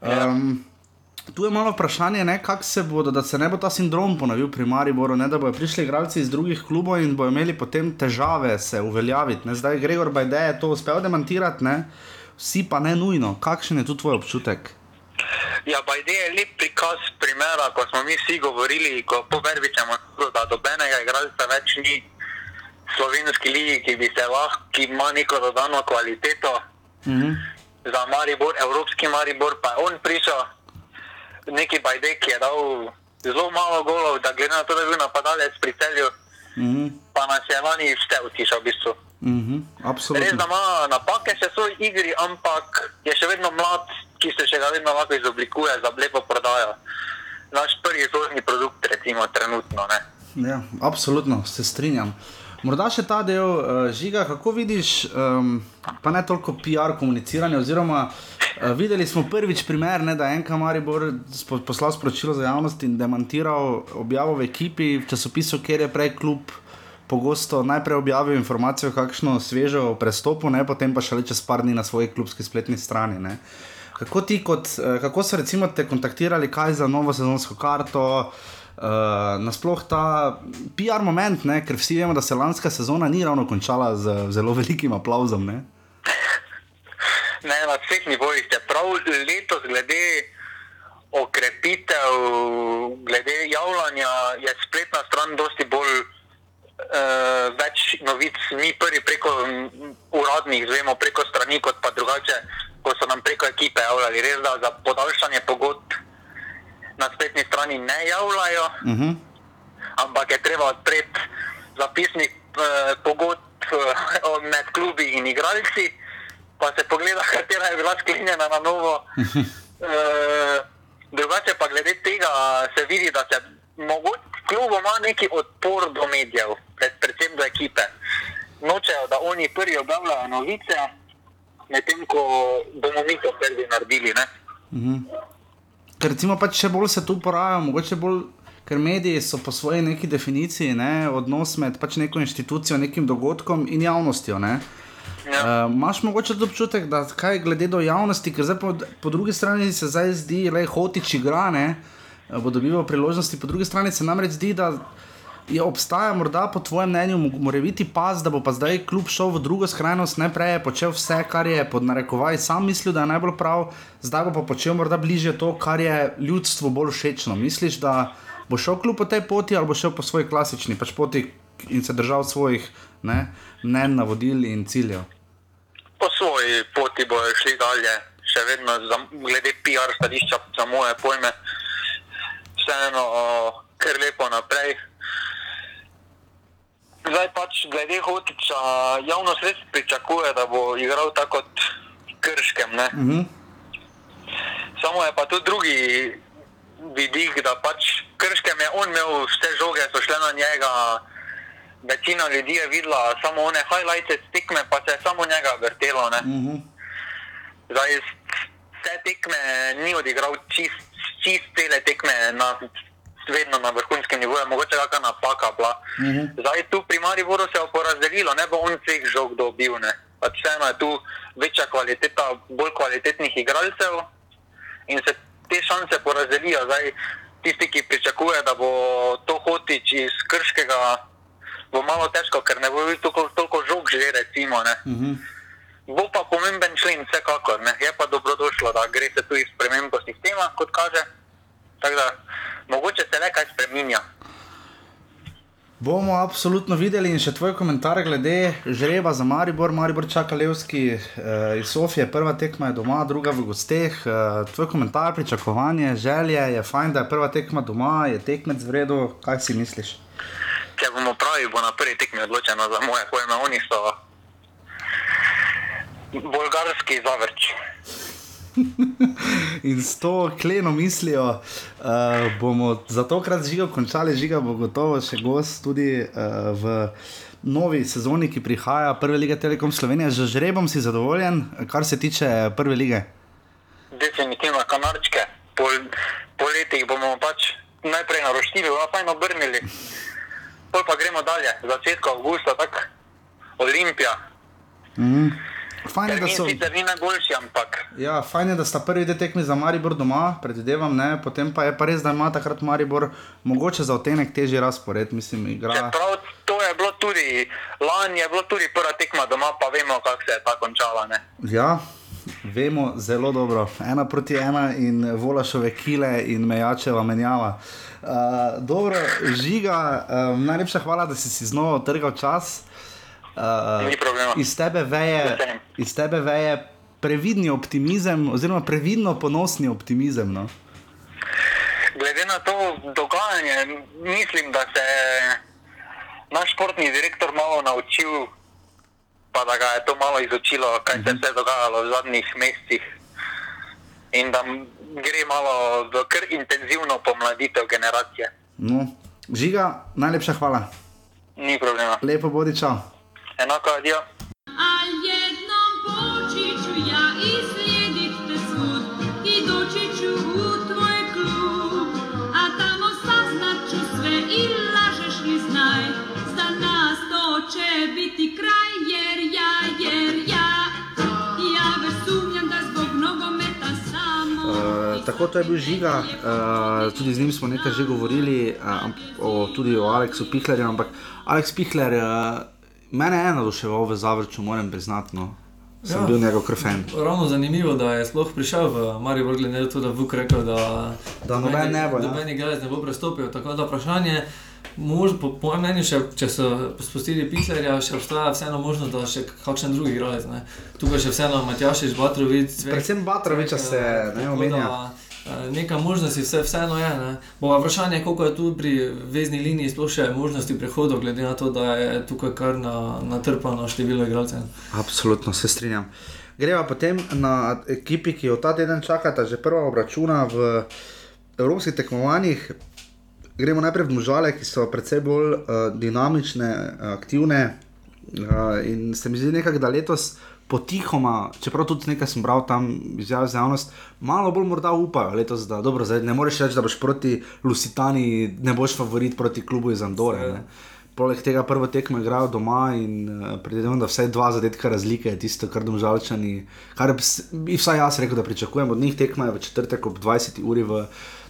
Um, tu je malo vprašanje, kako se bodo, da se ne bo ta sindrom ponovil pri Mariboru, ne, da bodo prišli igralci iz drugih klubov in bodo imeli potem težave se uveljaviti. Ne. Zdaj Gregor Bajde je to uspel demantirati, ne. vsi pa ne nujno. Kakšen je tu tvoj občutek? Ja, pa ideja je lep prikaz primera, ko smo mi vsi govorili, ko poverbičemo, da dobenega igralca več ni v slovenski ligi, ki bi se lahko, ki ima neko dodano kvaliteto mm -hmm. za Maribor, evropski Maribor, pa je on prišel, neki Bajde, ki je dal zelo malo golov, da glede na to, da je bil napadalec pri celju, mm -hmm. pa nas je lani vse utišal v bistvu. Mm -hmm. Res, da ima napake še v svoji igri, ampak je še vedno mlad ki se še vedno lahko izoblikuje za lepo prodajo. Naš prvi izvozni produkt, recimo, trenutno. Ja, absolutno se strinjam. Morda še ta del uh, žiga, kako vidiš, um, pa ne toliko PR komuniciranja. Oziroma, uh, videli smo prvič primer, ne, da je en kamaribor poslal sporočilo za javnost in demantiral objavo v ekipi, v časopisu, kjer je prej klub. Pogosto najprej objavijo informacijo, kakšno svežo prestopu, ne, potem pa še le čez par dni na svoji klubski spletni strani. Uh, Kako kot, uh, kako so recimo te kontaktirali, kaj za novo sezonsko karto? Uh, nasploh ta PR moment, ne? ker vsi vemo, da se lanska sezona ni ravno končala z zelo velikim aplauzom. Ne? ne, na vseh nivojih. Čeprav letos, glede okrepitev, glede javljanja, je spletna stran dosti bolj uh, več novic. Mi prvi preko uradnih, zvemo preko strani, kot pa drugače, ko so nam preko ekipe javljali. Res da za podaljšanje pogodb na spletni strani ne javljajo, uh -huh. ampak je treba odpreti zapisnik uh, pogodb uh, med klubi in igralci pa se pogleda, katera je bila sklenjena na novo. e, drugače pa glede tega se vidi, da se mogoče kljub ima neki odpor do medijev, pred, predvsem do ekipe. Nočejo, da oni prvi objavljajo novice, medtem ko bomo mi to prvi naredili. Mhm. Ker recimo pač še bolj se tu porajajo, mogoče bolj. Ker mediji so po svoji neki definiciji ne, odnos med pač neko inštitucijo, nekim dogodkom in javnostjo. Ne. Ja. Uh, Máš mogoče tudi občutek, da kaj glede do javnosti, ker po, po drugi strani se zdaj zdi, da je hotič igrane, bo dobival priložnosti, po drugi strani se namreč zdi, da je obstaja morda po tvojem mnenju, mora biti pas, da bo pa zdaj kljub šel v drugo skrajnost, ne prej počel vse, kar je pod narekovaj sam mislil, da je najbolj prav, zdaj bo pa počel morda bliže to, kar je ljudstvu bolj všečno. Misliš, da bo šel kljub po tej poti ali bo šel po svoji klasični pač poti in se držal svojih mnen, navodil in ciljev? Po svoji poti bojo šli dalje, še vedno za, glede PR stališča, za moje pojme, vseeno, ker lepo naprej. Zdaj pač glede Hotiča, javnost res pričakuje, da bo igral tako kot Krškem. Mm -hmm. Samo je pa tu drugi vidik, da pač Krškem je on imel vse žoge, so šle na njega večina ljudi je videla samo one highlights tekme, pa se je samo njega vrtelo. Uh mhm. -huh. Zdaj, vse tekme ni odigral čist, čist cele tekme, na, vedno na vrhunskem nivoju, mogoče kakšna napaka bila. Uh mhm. -huh. Zdaj, tu pri Mariboru se je porazdelilo, ne bo on vseh žog dobil. Pač vseeno je tu večja kvaliteta, bolj kvalitetnih igralcev in se te šanse porazdelijo. Zdaj, tisti, ki pričakuje, da bo to hotič iz krškega bo malo težko, ker ne bo videl toliko, toliko žog že, recimo. Uh mhm. -huh. Bo pa pomemben člen, vsekakor. Ne? Je pa dobrodošlo, da gre se tu iz spremembo sistema, kot kaže. Tako da mogoče se nekaj spremenja. Bomo absolutno videli in še tvoj komentar glede žreba za Maribor. Maribor čaka Levski eh, iz Sofije, prva tekma je doma, druga v gosteh. Eh, tvoj komentar, pričakovanje, želje je fajn, da je prva tekma doma, je tekmec v redu. Kaj si misliš? če bomo pravi, bo na prvi tekmi odločeno za moje pojme. Oni so bolgarski zavrč. In s to kleno mislijo, uh, bomo za tokrat žiga končali, žiga bo gotovo še gost tudi uh, v novi sezoni, ki prihaja, prve lige Telekom Slovenije. Že žrebom si zadovoljen, kar se tiče prve lige? Definitivno, kanarčke. Po, po letih bomo pač najprej naroštili, pa jim obrnili pol pa gremo dalje, začetek avgusta, tako Olimpija. Mm. Fajn je, da so. Sicer ni najboljši, ampak. Ja, fajn je, da sta prvi dve tekmi za Maribor doma, predvidevam, ne, potem pa je pa res, da ima takrat Maribor mogoče za otenek težji razpored, mislim, igra. Prav, to je bilo tudi, lani je bilo tudi prva tekma doma, pa vemo, kako se je ta končala, ne. Ja. Vemo zelo dobro, ena proti ena in volašove kile in mejačeva menjava. Uh, dobro, žiga, um, najlepša hvala, da si si znova trgal čas. Uh, iz, tebe veje, iz tebe veje previdni optimizem, oziroma previdno ponosni optimizem. No? Glede na to dogajanje, mislim, da se je naš športni direktor malo naučil, pa da ga je to malo izučilo, kaj se je uh -huh. dogajalo v zadnjih mesecih. In da gre malo v kar intenzivno pomladitev generacije. No, žiga, najlepša hvala. Ni problema. Lepo bodi, čau. Enako, adijo. Biti kraj, jer ja, jer ja, ja, več sumnjam, da zbog nogometa sam. tako to je bil žiga, uh, tudi z njim smo nekaj že govorili, uh, o, tudi o Aleksu Pihlerju, ampak Aleks Pihler, uh, mene je navduševal v Zavrču, moram priznati. No. Sem ja. bil njegov krfen. Ravno zanimivo, da je sploh prišel v Marijo, glede na to, da je Vuk rekel, da, da noben ne bo. Da noben igralec ne bo prestopil. Tako da vprašanje, mož, po, po mojem mnenju, še, če so spustili Pihlerja, še obstaja vseeno možnost, da še kakšen drugi igralec. Tukaj še vseeno Matjašič, Batrovic. Predvsem Batroviča se ne omenja. Neka možnost je vse, vseeno je. Bo vprašanje, koliko je tu pri vezni liniji sploh še možnosti prehodov, glede na to, da je tukaj kar natrpano na število igralcev. Absolutno se strinjam. Greva potem na ekipi, ki jo ta teden čakata, že prva obračuna v evropskih tekmovanjih. Gremo najprej v Mužale, ki so predvsej bolj uh, dinamične, aktivne. Uh, in se mi zdi nekako, da letos potihoma, čeprav tudi nekaj sem bral tam izjave za javnost, malo bolj morda upajo letos, da dobro, zdaj ne moreš reči, da boš proti Lusitani, ne boš favorit proti klubu iz Andore. Poleg tega prvo tekmo igrajo doma in uh, predvidevam, da vsaj dva zadetka razlike je tisto, kar domžalčani, kar bi vsaj jaz rekel, da pričakujem od njih tekmo v četrtek ob 20 uri v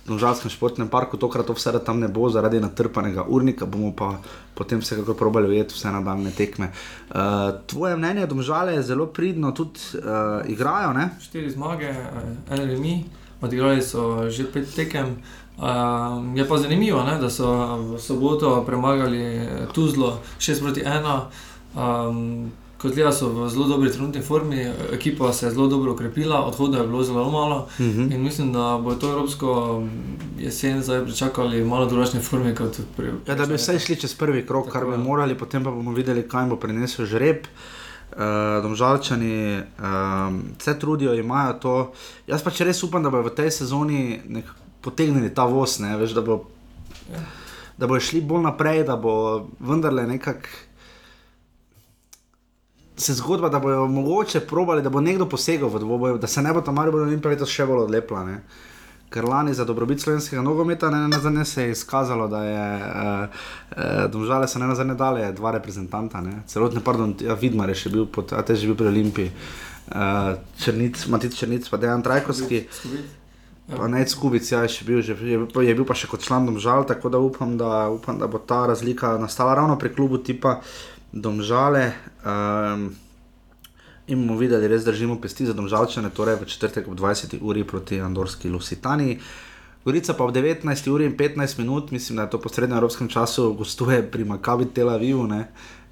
Domžalskem športnem parku, tokrat to vse tam ne bo zaradi natrpanega urnika, bomo pa potem vsekakor probali ujeti vse nadaljne tekme. Uh, tvoje mnenje, Domžale je zelo pridno, tudi uh, igrajo. Ne? Štiri zmage, eh, en remi, odigrali so že pet tekem. Uh, je pa zanimivo, ne, da so v soboto premagali Tuzlo 6 proti 1. Um, kot gledano, so v zelo dobri trenutni formi, ekipa se je zelo dobro ukrepila, odhoda je bilo zelo malo. Uh mhm. -huh. In mislim, da bo to evropsko jesen zdaj pričakali malo drugačne forme kot prej. Ja, da bi vse šli čez prvi krok, kar bi morali, potem pa bomo videli, kaj bo prinesel žreb. Uh, domžalčani um, se trudijo, imajo to. Jaz pa če res upam, da bodo v tej sezoni potegnili ta voz, ne, veš, da, bo, ja. da bodo šli bolj naprej, da bo vendarle nekako se zgodba, da bodo mogoče probali, da bo nekdo posegel v dvoboj, da se ne bo tam ali bodo jim pravi še bolj odlepla. Ne? Ker lani za dobrobit slovenskega nogometa ne na zadnje se je izkazalo, da je uh, uh, domžale se ne na zadnje dale dva reprezentanta, ne? celotni, pardon, ja, Vidmar je še bil, pod, a te že bil pri Olimpiji, uh, Črnic, Matic Črnic, pa Dejan Trajkovski. Pa ne, Skubic ja, je, bil, že, je, je bil pa še kot član domžal, tako da upam, da upam, da bo ta razlika nastala ravno pri klubu tipa domžale. Um, in bomo videli, da res držimo pesti za domžalčane, torej v četrtek ob 20. uri proti Andorski Lusitani. Gorica pa ob 19. uri in 15 minut, mislim, da je to po srednjem evropskem času, gostuje pri Makabi Tel Avivu,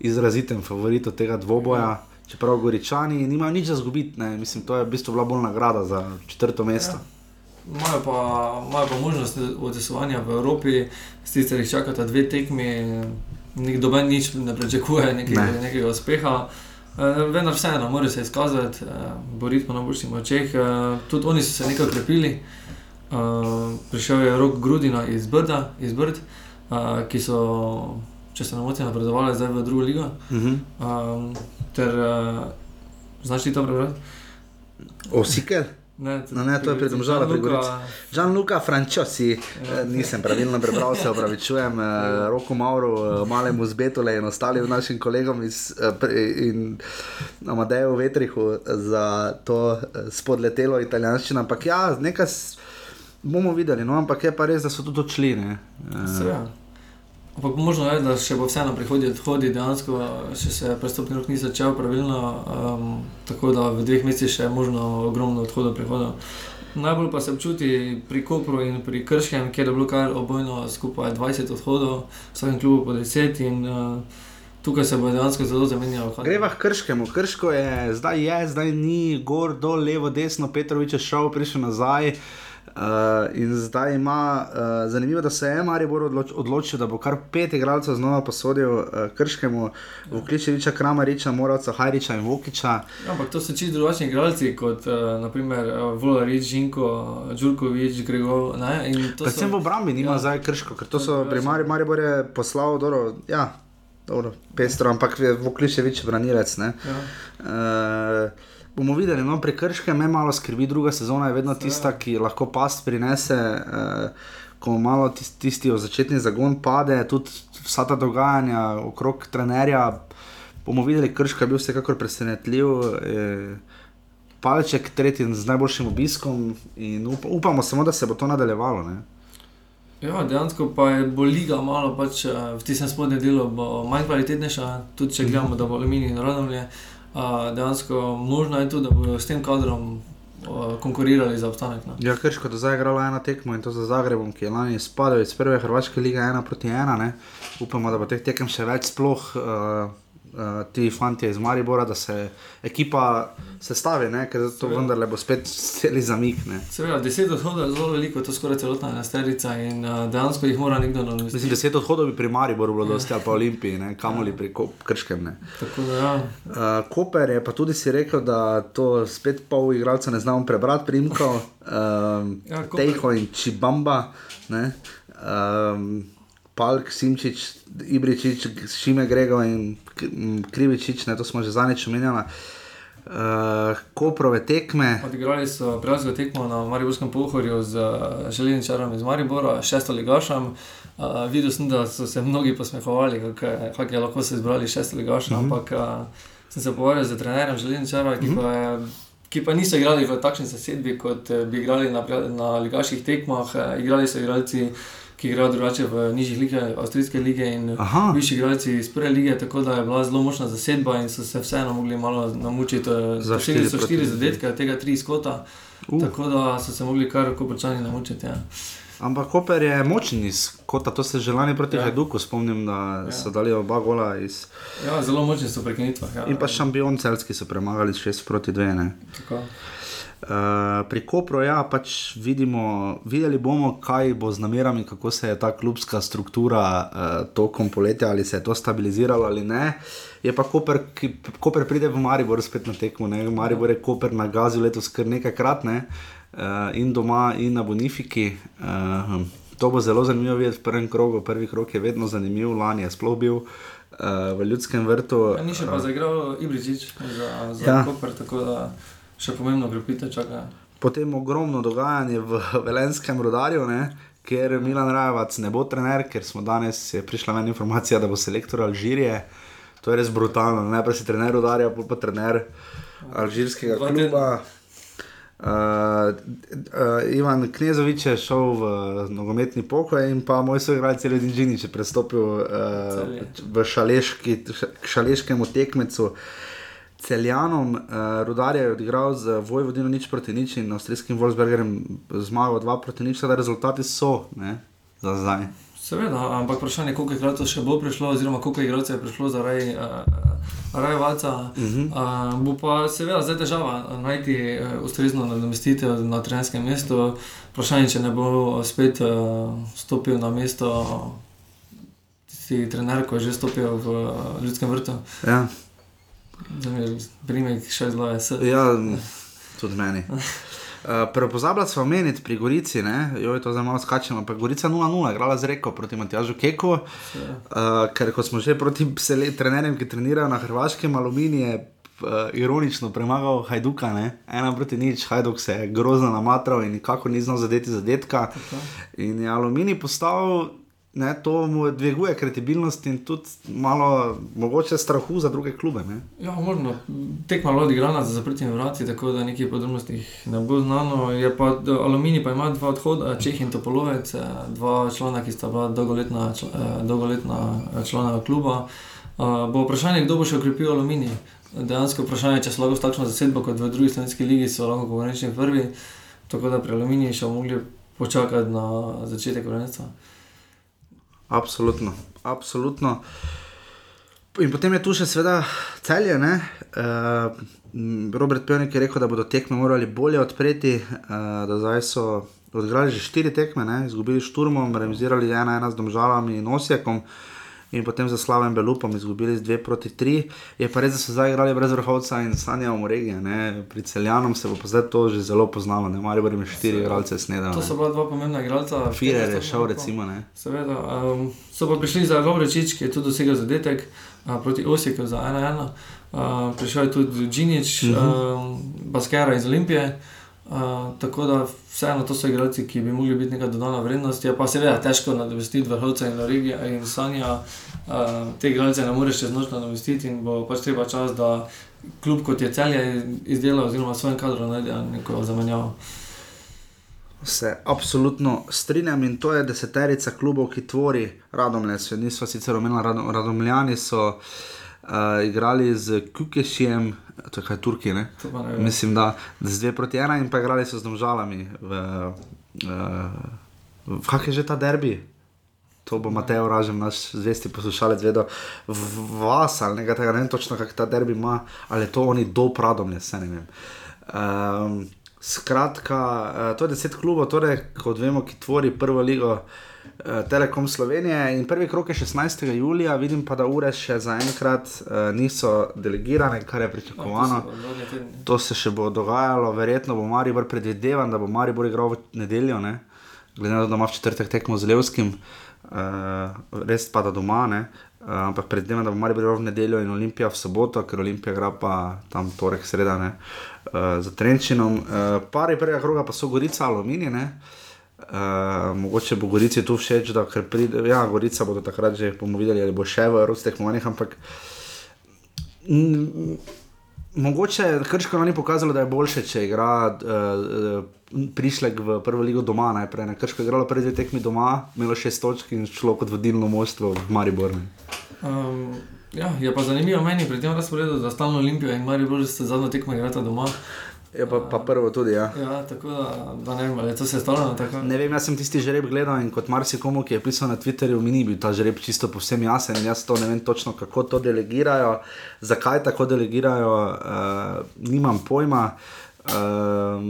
izrazitem favoritu tega dvoboja. Čeprav Goričani nimajo nič za zgubiti, mislim, to je v bistvu bila bolj nagrada za četrto mesto. Ja. Imajo pa, pa možnost odesovanja v Evropi, sicer jih čakata dve tekmi, nikdo nič ne pričakuje nekega, ne. nekega uspeha. Uh, vendar vseeno, mora se izkazati, uh, boriti po najboljših močeh. Uh, tudi oni so se nekaj ukrepili. Uh, prišel je rok Grudina iz Brda, iz Brd, uh, ki so, če se ne motim, napredovali zdaj v drugo ligo. Uh -huh. um, ter, uh, znaš ti to prebrati? Osikel? Ne, no, ne, to je pri domžalah, pri Gorici. Žan Luka Frančosi, ja. nisem pravilno prebral, se opravičujem, ja. Roko Mauro, eh, malemu zbetole in ostalim našim kolegom iz Amadeju Vetrihu za to spodletelo italijanščino. Ampak ja, nekaj bomo videli, no, ampak je pa res, da so tudi odšli. Ampak možno je, da še bo vseeno prihodnje odhodi, dejansko še se prestopni rok ni začel pravilno, um, tako da v dveh mesecih še je možno ogromno odhodov prihodov. Najbolj pa se občuti pri Kopru in pri Krškem, kjer je bilo kar obojno skupaj 20 odhodov, vsakem klubu po 10 in uh, tukaj se bo dejansko zelo zamenjalo. Greva k Krškemu, Krško je zdaj je, zdaj ni, gor, dol, levo, desno, Petrovič je šel, prišel nazaj. Uh, in zdaj ima, uh, zanimivo, da se je Maribor odloč, odločil, da bo kar pet igralcev znova posodil uh, Krškemu. Vključujoča Kramariča, Moravca, Hajriča in Vokiča. Ja, ampak to so čisto drugačni igralci kot uh, naprimer uh, Volarič, Žinko, Đurkovič, Gregor. Predvsem so... v obrambi nima ja. zdaj Krško, ker to so pri Mari, Maribor je poslal dobro. Ja. Dobro, pestro, ampak je Vokličevič branilec. Ja. Uh, bomo videli, no, prekrške me malo skrbi, druga sezona je vedno tista, ki lahko past prinese. Eh, Ko malo tisti, tisti začetni zagon pade, tudi vsa ta dogajanja okrog trenerja, bomo videli, krška je bil vsekakor presenetljiv. Eh, palček, tretji z najboljšim obiskom in up, upamo samo, da se bo to nadaljevalo. Ne? Ja, dejansko pa je bo liga malo pač, eh, v tistem spodnjem delu manj kvalitetnejša, tudi če gledamo, da bo aluminij in radovlje. Dejansko možno je tudi, da bodo s tem kadrom konkurirali za obstanek. No. Ja, ker škoda, zdaj je igrala ena tekma in to za Zagrebom, ki je lani spadal iz prve Hrvaške lige 1 proti 1. Upamo, da bo teh tekem še več sploh. Uh, uh, ti fanti iz Maribora, da se ekipa sestavi, ker to vendarle bo spet celi zamik. Seveda, deset odhodov je zelo veliko, to je skoraj celotna nasterica in uh, dejansko jih mora nekdo narediti. Mislim, deset odhodov bi pri Mariboru bilo dosti, ali pa Olimpiji, ne? kamoli pri Krškem. Ja. Uh, Koper je pa tudi si rekel, da to spet pol igralca ne znamo prebrati, primko, uh, ja, Tejho in Čibamba. Um, Palk, Simčič, Ibričič, Šime Grego in Krivičič, ne, to smo že zadnjič omenjali. Uh, Koprove tekme. Odigrali so prijazno tekmo na Mariborskem pohorju z železničarom iz Maribora, šesto ligašem. Uh, videl sem, da so se mnogi posmehovali, kako je, kak je lahko se izbrali šesto ligašem, mhm. -huh. ampak uh, sem se pogovarjal z trenerjem železničara, ki, uh mhm. -huh. ki pa niso igrali v takšni zasedbi, kot bi igrali na, na ligaških tekmah. Igrali so igralci ki igrajo drugače v nižjih ligah, avstrijske lige in višji igralci iz prve lige, tako da je bila zelo močna zasedba in so se vseeno mogli malo namučiti. Zašli so štiri zadetke, tega tri skota, uh. tako da so se mogli kar koprčani namučiti. Ja. Ampak Koper je močen iz kota, to se že lani proti ja. Hajduku spomnim, da ja. so dali oba gola iz. Ja, zelo močni so prekinitvah. Ja. In pa šampion celski so premagali 6 proti 2. Uh, pri Kopru ja, pač vidimo, videli bomo, kaj bo z namerami, kako se je ta klubska struktura uh, tokom poletja, ali se je to stabiliziralo ali ne. Je pa Koper, ki Koper pride v Maribor spet na tekmo. Ne? Maribor je Koper na gazi letos kar nekajkrat, ne? uh, in doma, in na Bonifiki. Uh, to bo zelo zanimivo videti v prvem krogu. Prvi krog je vedno zanimiv, lani je sploh bil. Uh, v ljudskem vrtu. Ja, ni še pa zaigral Ibričič za, za ja. Koper, tako da še pomembno grepite, čaka. Potem ogromno dogajanje v Velenskem rodarju, ne? ker Milan Rajevac ne bo trener, ker smo danes prišla ven informacija, da bo selektor Alžirije. To je res brutalno. Najprej si trener rodarja, pa trener alžirskega kluba. Uh, uh, Ivan Knezovič je šel v nogometni pokoj in pa moj soigralec Redin Džinič je prestopil uh, v šaleški, šaleškemu tekmecu. Uh, celjanom, uh, Rudarje je odigral z Vojvodino nič proti nič in avstrijskim Wolfsbergerjem zmagal 2 proti nič, da rezultati so ne, za zdaj. Seveda, ampak vprašanje je, koliko igralcev še bo prišlo, oziroma koliko igralcev je prišlo za raj, uh, raj valca. Uh -huh. uh, bo pa seveda zdaj težava najti uh, ustrezno nadomestitev na trenerskem mestu. Vprašanje je, če ne bo spet uh, stopil na mesto tisti trener, ki je že stopil v uh, ljudskem vrtu. Ja. Primek še zelo je. Ja, tudi meni. Uh, Prepozabila smo omeniti pri Gorici, jo je to zelo malo skačeno, ampak Gorica 0-0, igrala z reko proti Matjažu Keku. Uh, ker ko smo že proti trenerjem, ki trenirajo na Hrvaškem, aluminij je uh, ironično premagal Hajduka, ne? ena proti nič, Hajduk se je grozno namatral in nikako ni znal zadeti zadetka. In je aluminij postal ne, to mu dviguje kredibilnost in tudi malo mogoče strahu za druge klube. Ne. Ja, možno tekmo malo odigrana za zaprtimi vrati, tako da nekaj podrobnosti ne bo znano. Pa, aluminij pa ima dva odhoda, Čeh in Topolovec, eh, dva člana, ki sta bila dolgoletna, eh, dolgoletna člana kluba. Uh, bo vprašanje, kdo bo še ukrepil aluminij. Dejansko vprašanje je, če so lahko s takšno zasedbo kot v drugi slovenski ligi, so lahko konkurenčni prvi, tako da pri aluminiju še mogli počakati na začetek prvenstva. Absolutno, absolutno. In potem je tu še seveda celje. Uh, Robert Pejnik je rekel, da bodo tekme morali bolje odpreti, uh, da zdaj so odigrali že štiri tekme, ne? izgubili šturmom, remisirali ena, ena z domžalami in osjekom. Uh, in potem za slavim Belupom izgubili z 2 proti 3. Je pa res, da so zdaj igrali brez vrhovca in sanjamo regije. Ne? Pri celjanom se bo zdaj to že zelo poznalo, ne mari bomo štiri igralce snedali. To so bila dva pomembna igralca. Firer je šel, recimo. Ne? Seveda. Um, so pa prišli za Lovrečič, ki je tudi dosegel zadetek uh, proti Osijeku za 1-1. Uh, prišel je tudi Džinič, uh -huh. um, Baskera iz Olimpije. Tako da vseeno to so igralci, ki bi mogli biti neka dodana vrednost. Je pa seveda težko nadomestiti vrhovce in regije in sanja. Uh, te igralce ne moreš čez noč nadomestiti in bo pač treba čas, da klub kot je celje izdelal, oziroma svojem kadru najdel neko zamenjavo. Se absolutno strinjam in to je deseterica klubov, ki tvori Radomlje. Nismo sicer omenili, radom, Radomljani so uh, igrali z Kukešijem, to je Turki, ne? Ne. Mislim, da z dve proti ena in pa igrali so z domžalami. V, uh, v, kak je že ta derbi? To bo Mateo Ražem, naš zvesti poslušalec, vedel. V vas ali nekaj tega, ne vem točno, kak ta derbi ima, ali to oni do Pradomlje, se ne vem. Um, skratka, uh, to je deset klubov, torej, kot vemo, ki tvori prvo ligo. Telekom Slovenije in prvi krok je 16. julija, vidim pa, da ure še zaenkrat uh, niso delegirane, kar je pričakovano. To tedni. To se še bo dogajalo, verjetno bo Maribor predvidevan, da bo Maribor igral v nedeljo, ne? glede na to, da ima v četrtek tekmo z Levskim, uh, res pa da doma, ne? Uh, ampak predvidevam, da bo Maribor igral v nedeljo in Olimpija v soboto, ker Olimpija igra pa tam torek, sreda, ne? uh, za Trenčinom. Uh, pari prvega kroga pa so Gorica, Aluminij, ne. Uh, mogoče bo Gorici tu všeč, da ker pride, ja, Gorica bodo takrat že bomo videli, ali bo še v evropskih tekmovanjih, ampak mm, Mogoče Krško ni pokazalo, da je boljše, če igra uh, prišlek v prvo ligo doma najprej. Ne. Krško je igralo pred dve tekmi doma, imelo šest točk in šlo kot vodilno moštvo v Mariborni. Um, ja, je pa zanimivo meni pri tem razporedu, da stalno Olimpijo in Maribor ste zadnjo tekmo igrata doma. Je pa, pa prvo tudi, ja. Ja, tako da, da ne vem, ali je to sestavljeno tako. Ne vem, jaz sem tisti žreb gledal in kot marsikomu, ki je pisal na Twitterju, mi ni bil ta žreb čisto povsem jasen jaz to ne vem točno, kako to delegirajo, zakaj tako delegirajo, uh, nimam pojma. Uh,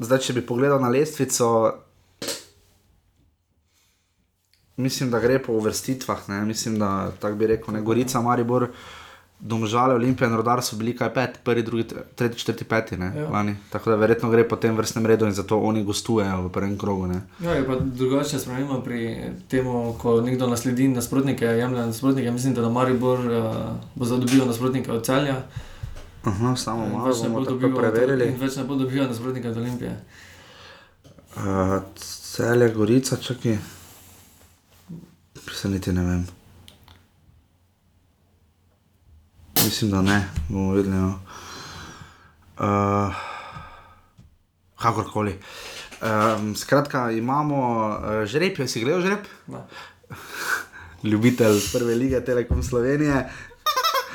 zdaj, če bi pogledal na lestvico, mislim, da gre po uvrstitvah, ne? mislim, da tako bi rekel, ne Gorica, Maribor. Domžale, Olimpija in Rodar so bili kaj pet, prvi, drugi, tre- tretji, četrti, peti, ne, Ja. lani. Tako da verjetno gre po tem vrstnem redu in zato oni gostujejo v prvem krogu. Ne. Ja, je pa drugače sprememba pri tem, ko nekdo nasledi nasprotnike, jemlje nasprotnike. Mislim, da Maribor uh, bo zadobil nasprotnike od celja. Aha, samo malo več ne bo od- preverili. In več ne bo dobival nasprotnike od Olimpije. Uh, Cel je Gorica, čakaj. Se niti ne vem. Mislim, da ne, bomo videli. No. Uh, kakorkoli. Um, skratka, imamo uh, žreb, si gledal žreb? Ljubitelj prve lige Telekom Slovenije.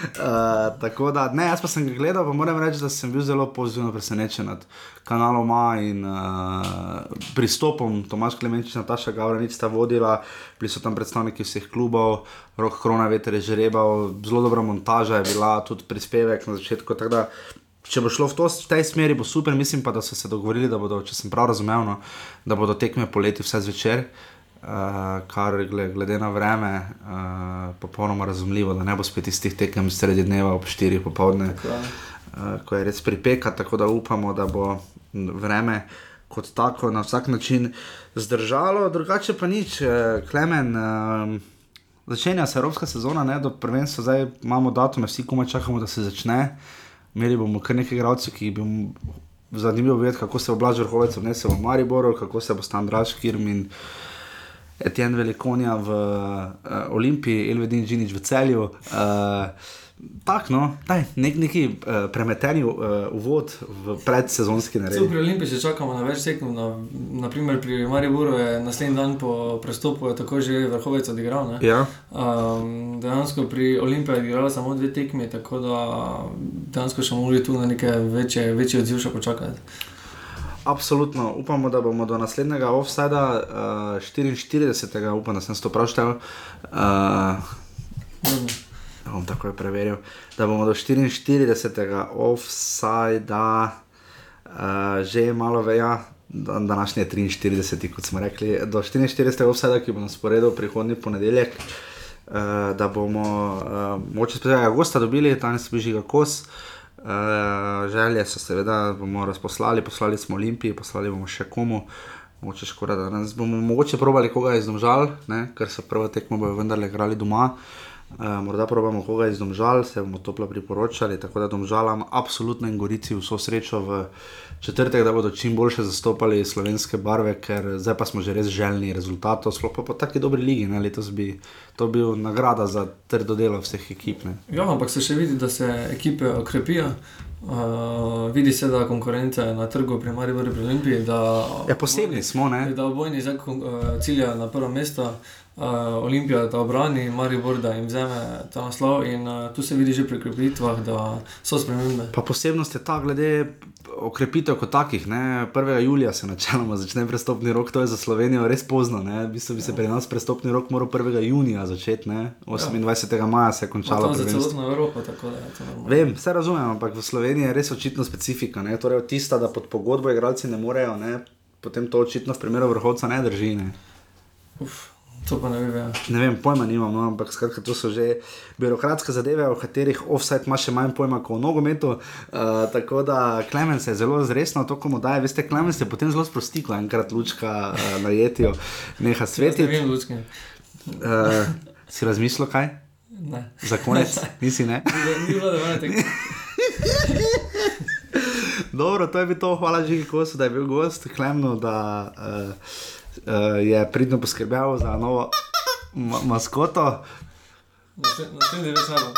Uh, tako da, ne, jaz pa sem ga gledal, pa moram reči, da sem bil zelo pozitivno presenečen nad kanalom A in uh, pristopom Tomaš Klemenčič, Nataša Gavranic sta vodila, bili so tam predstavniki vseh klubov, Rok Krona, veter je žrebal, zelo dobra montaža je bila, tudi prispevek na začetku. da, Če bo šlo v, to, v tej smeri, bo super. Mislim pa, da so se dogovorili, da bodo, če sem prav razumel, no, da bodo tekme poleti vse zvečer. Uh, kar gle- glede na vreme, uh, popolnoma razumljivo, da ne bo spet istih tekem sredi dneva ob 4 popovdne, Ja. uh, ko je res pripeka, tako da upamo, da bo vreme kot tako na vsak način zdržalo, drugače pa nič, uh, klemen. Uh, Začenja se evropska sezona, ne, do prvenstva, zdaj imamo datume, vsi komaj čakamo, da se začne. Imeli bomo kar nekaj igralcev, ki bi zanimivo videti, kako se bo Blaž Vrhovec obnesel v Mariboru, kako se bo Stan Draž, Kirm in Etienne Velikonja v uh, Olimpiji, Elvedin Džinič v celju. Uh, Tako, no, daj, nek, neki uh, premeteni uh, uvod v predsezonski Cel nared. pri Olimpiji še čakamo na več tekem. Na, naprimer pri Mariboru je naslednji dan po prestopu tako že vrhovec odigral. Ne? Ja. Um, dejansko pri Olimpiji je igrala samo dve tekmi, tako da dejansko še mogli tu na neke večje, večji odziv še počakati. Absolutno, upamo, da bomo do naslednjega offsajda, uh, 44. upam, da sem to prav štel. Uh, bom takoj preveril, da bomo do 44. offsajda uh, že malo veja. dan- Današnji je 43, kot smo rekli, do 44. offsajda, ki bo na sporedu prihodnji ponedeljek, uh, da bomo uh, moče spet avgusta dobili, danes bi žiga kos. Uh, želje so seveda, bomo razposlali, poslali smo Olimpiji, poslali bomo še komu. Mogoče škoda, da nas bomo mogoče probali koga izdomžal, ker so prvo tekmo bojo vendarle igrali doma. Uh, morda probamo koga iz Domžal, se bomo toplo priporočali, tako da Domžalam absolutno in Gorici vso srečo v četrtek, da bodo čim boljše zastopali slovenske barve, ker zdaj pa smo že res željni rezultatov, sploh pa po taki dobri ligi, ne? letos bi to bil nagrada za trdo delo vseh ekip. Ne? Ja, ampak se še vidi, da se ekipe okrepijo. Uh, vidi se, da konkurence na trgu pri Mariboru pri Olimpiji. Da, ja, posebni smo, ne? Da obojni zdaj uh, ciljajo na prvo mesto. Uh, Olimpija, da obrani Maribor, da jim vzame ta naslov, in uh, tu se vidi že pri okrepitvah, da so spremembe. Pa posebnost je ta, glede okrepitev kot takih. Ne? 1. julija se načeloma začne prestopni rok, to je za Slovenijo res pozno. V bistvu bi se pri nas prestopni rok moral 1. junija začeti, ne? 28. Ja. maja se je končalo. Za celotno Evropo, tako da je to normalno. Vem, vse razumem, ampak v Sloveniji je res očitno specifika. Ne? Torej, tista, da pod pogodbo igralci ne morejo, ne? potem to očitno v primeru vrhovca ne drži. Ne? Uf. To pa ne vem. Ja. Ne vem, pojma nimam, no, ampak skratka, to so že birokratske zadeve, o katerih offset ima še manj pojma kot o nogometu. Uh, tako da Klemen se je zelo zresno to komu daje. Veste, Klemen se je potem zelo sprostil, ko enkrat lučka uh, na jetijo, neha svetiti. Ne vem, lučke. Uh, si razmislil kaj? Ne. Za konec, nisi ne? Ni bilo, da imaš tega. Dobro, to je bilo to, hvala že, da je bil gost, klemno, da uh, uh, je pridno poskrbel za novo ma maskoto. Naslednji več ne bo.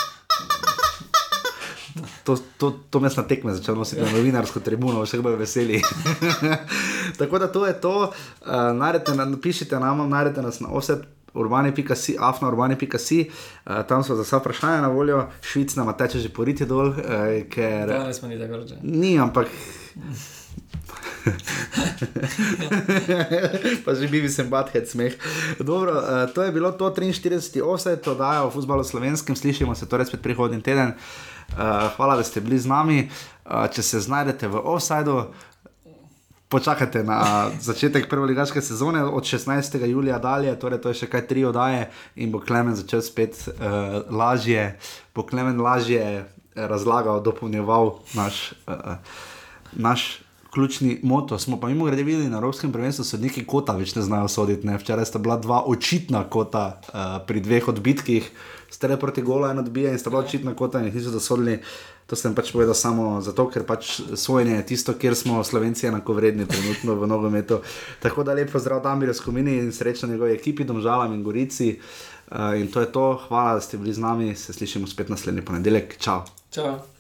To, to, to me na tekme začel nositi na novinarsko tribuno, vse bojo veseli. Tako da to je to, uh, naredite, napišite nam, naredite nas na offset. Urbani.si, afna urbani.si, uh, tam so za vsa vprašanja na voljo, švic nam teče že poriti dol, uh, ker. Ja, nismo ni tako reči. Ni, ampak. pa že bi se badhed smeh. Dobro, uh, to je bilo to 43. offset, to dajo v futbalu slovenskem, slišimo se torej spet prihodnji teden. Uh, hvala, da ste bili z nami. Uh, če se znajdete v offsajdu, počakajte na začetek prve ligaške sezone od 16. julija dalje, torej to je še kaj tri oddaje in bo Klemen začel spet uh, lažje, bo Klemen lažje razlagal, dopolnjeval naš. Uh, naš ključni moto. Smo pa mimo grede videli na Evropskem prvenstvu, da so neki kota več ne znajo soditi. Ne? Včeraj sta bila dva očitna kota uh, pri dveh odbitkih, stere proti gola in odbija in sta bila očitna kota in jih niso dosodili. To sem pač povedal samo zato, ker pač sojenje je tisto, kjer smo Slovenci enako vredni trenutno v nogometu. Tako da lepo zdrav tam, Mirjo Skomini in srečno njegovi ekipi, Domžalam in Gorici. Uh, in to je to, hvala, da ste bili z nami, se slišimo spet naslednji ponedeljek. Čau. Čau.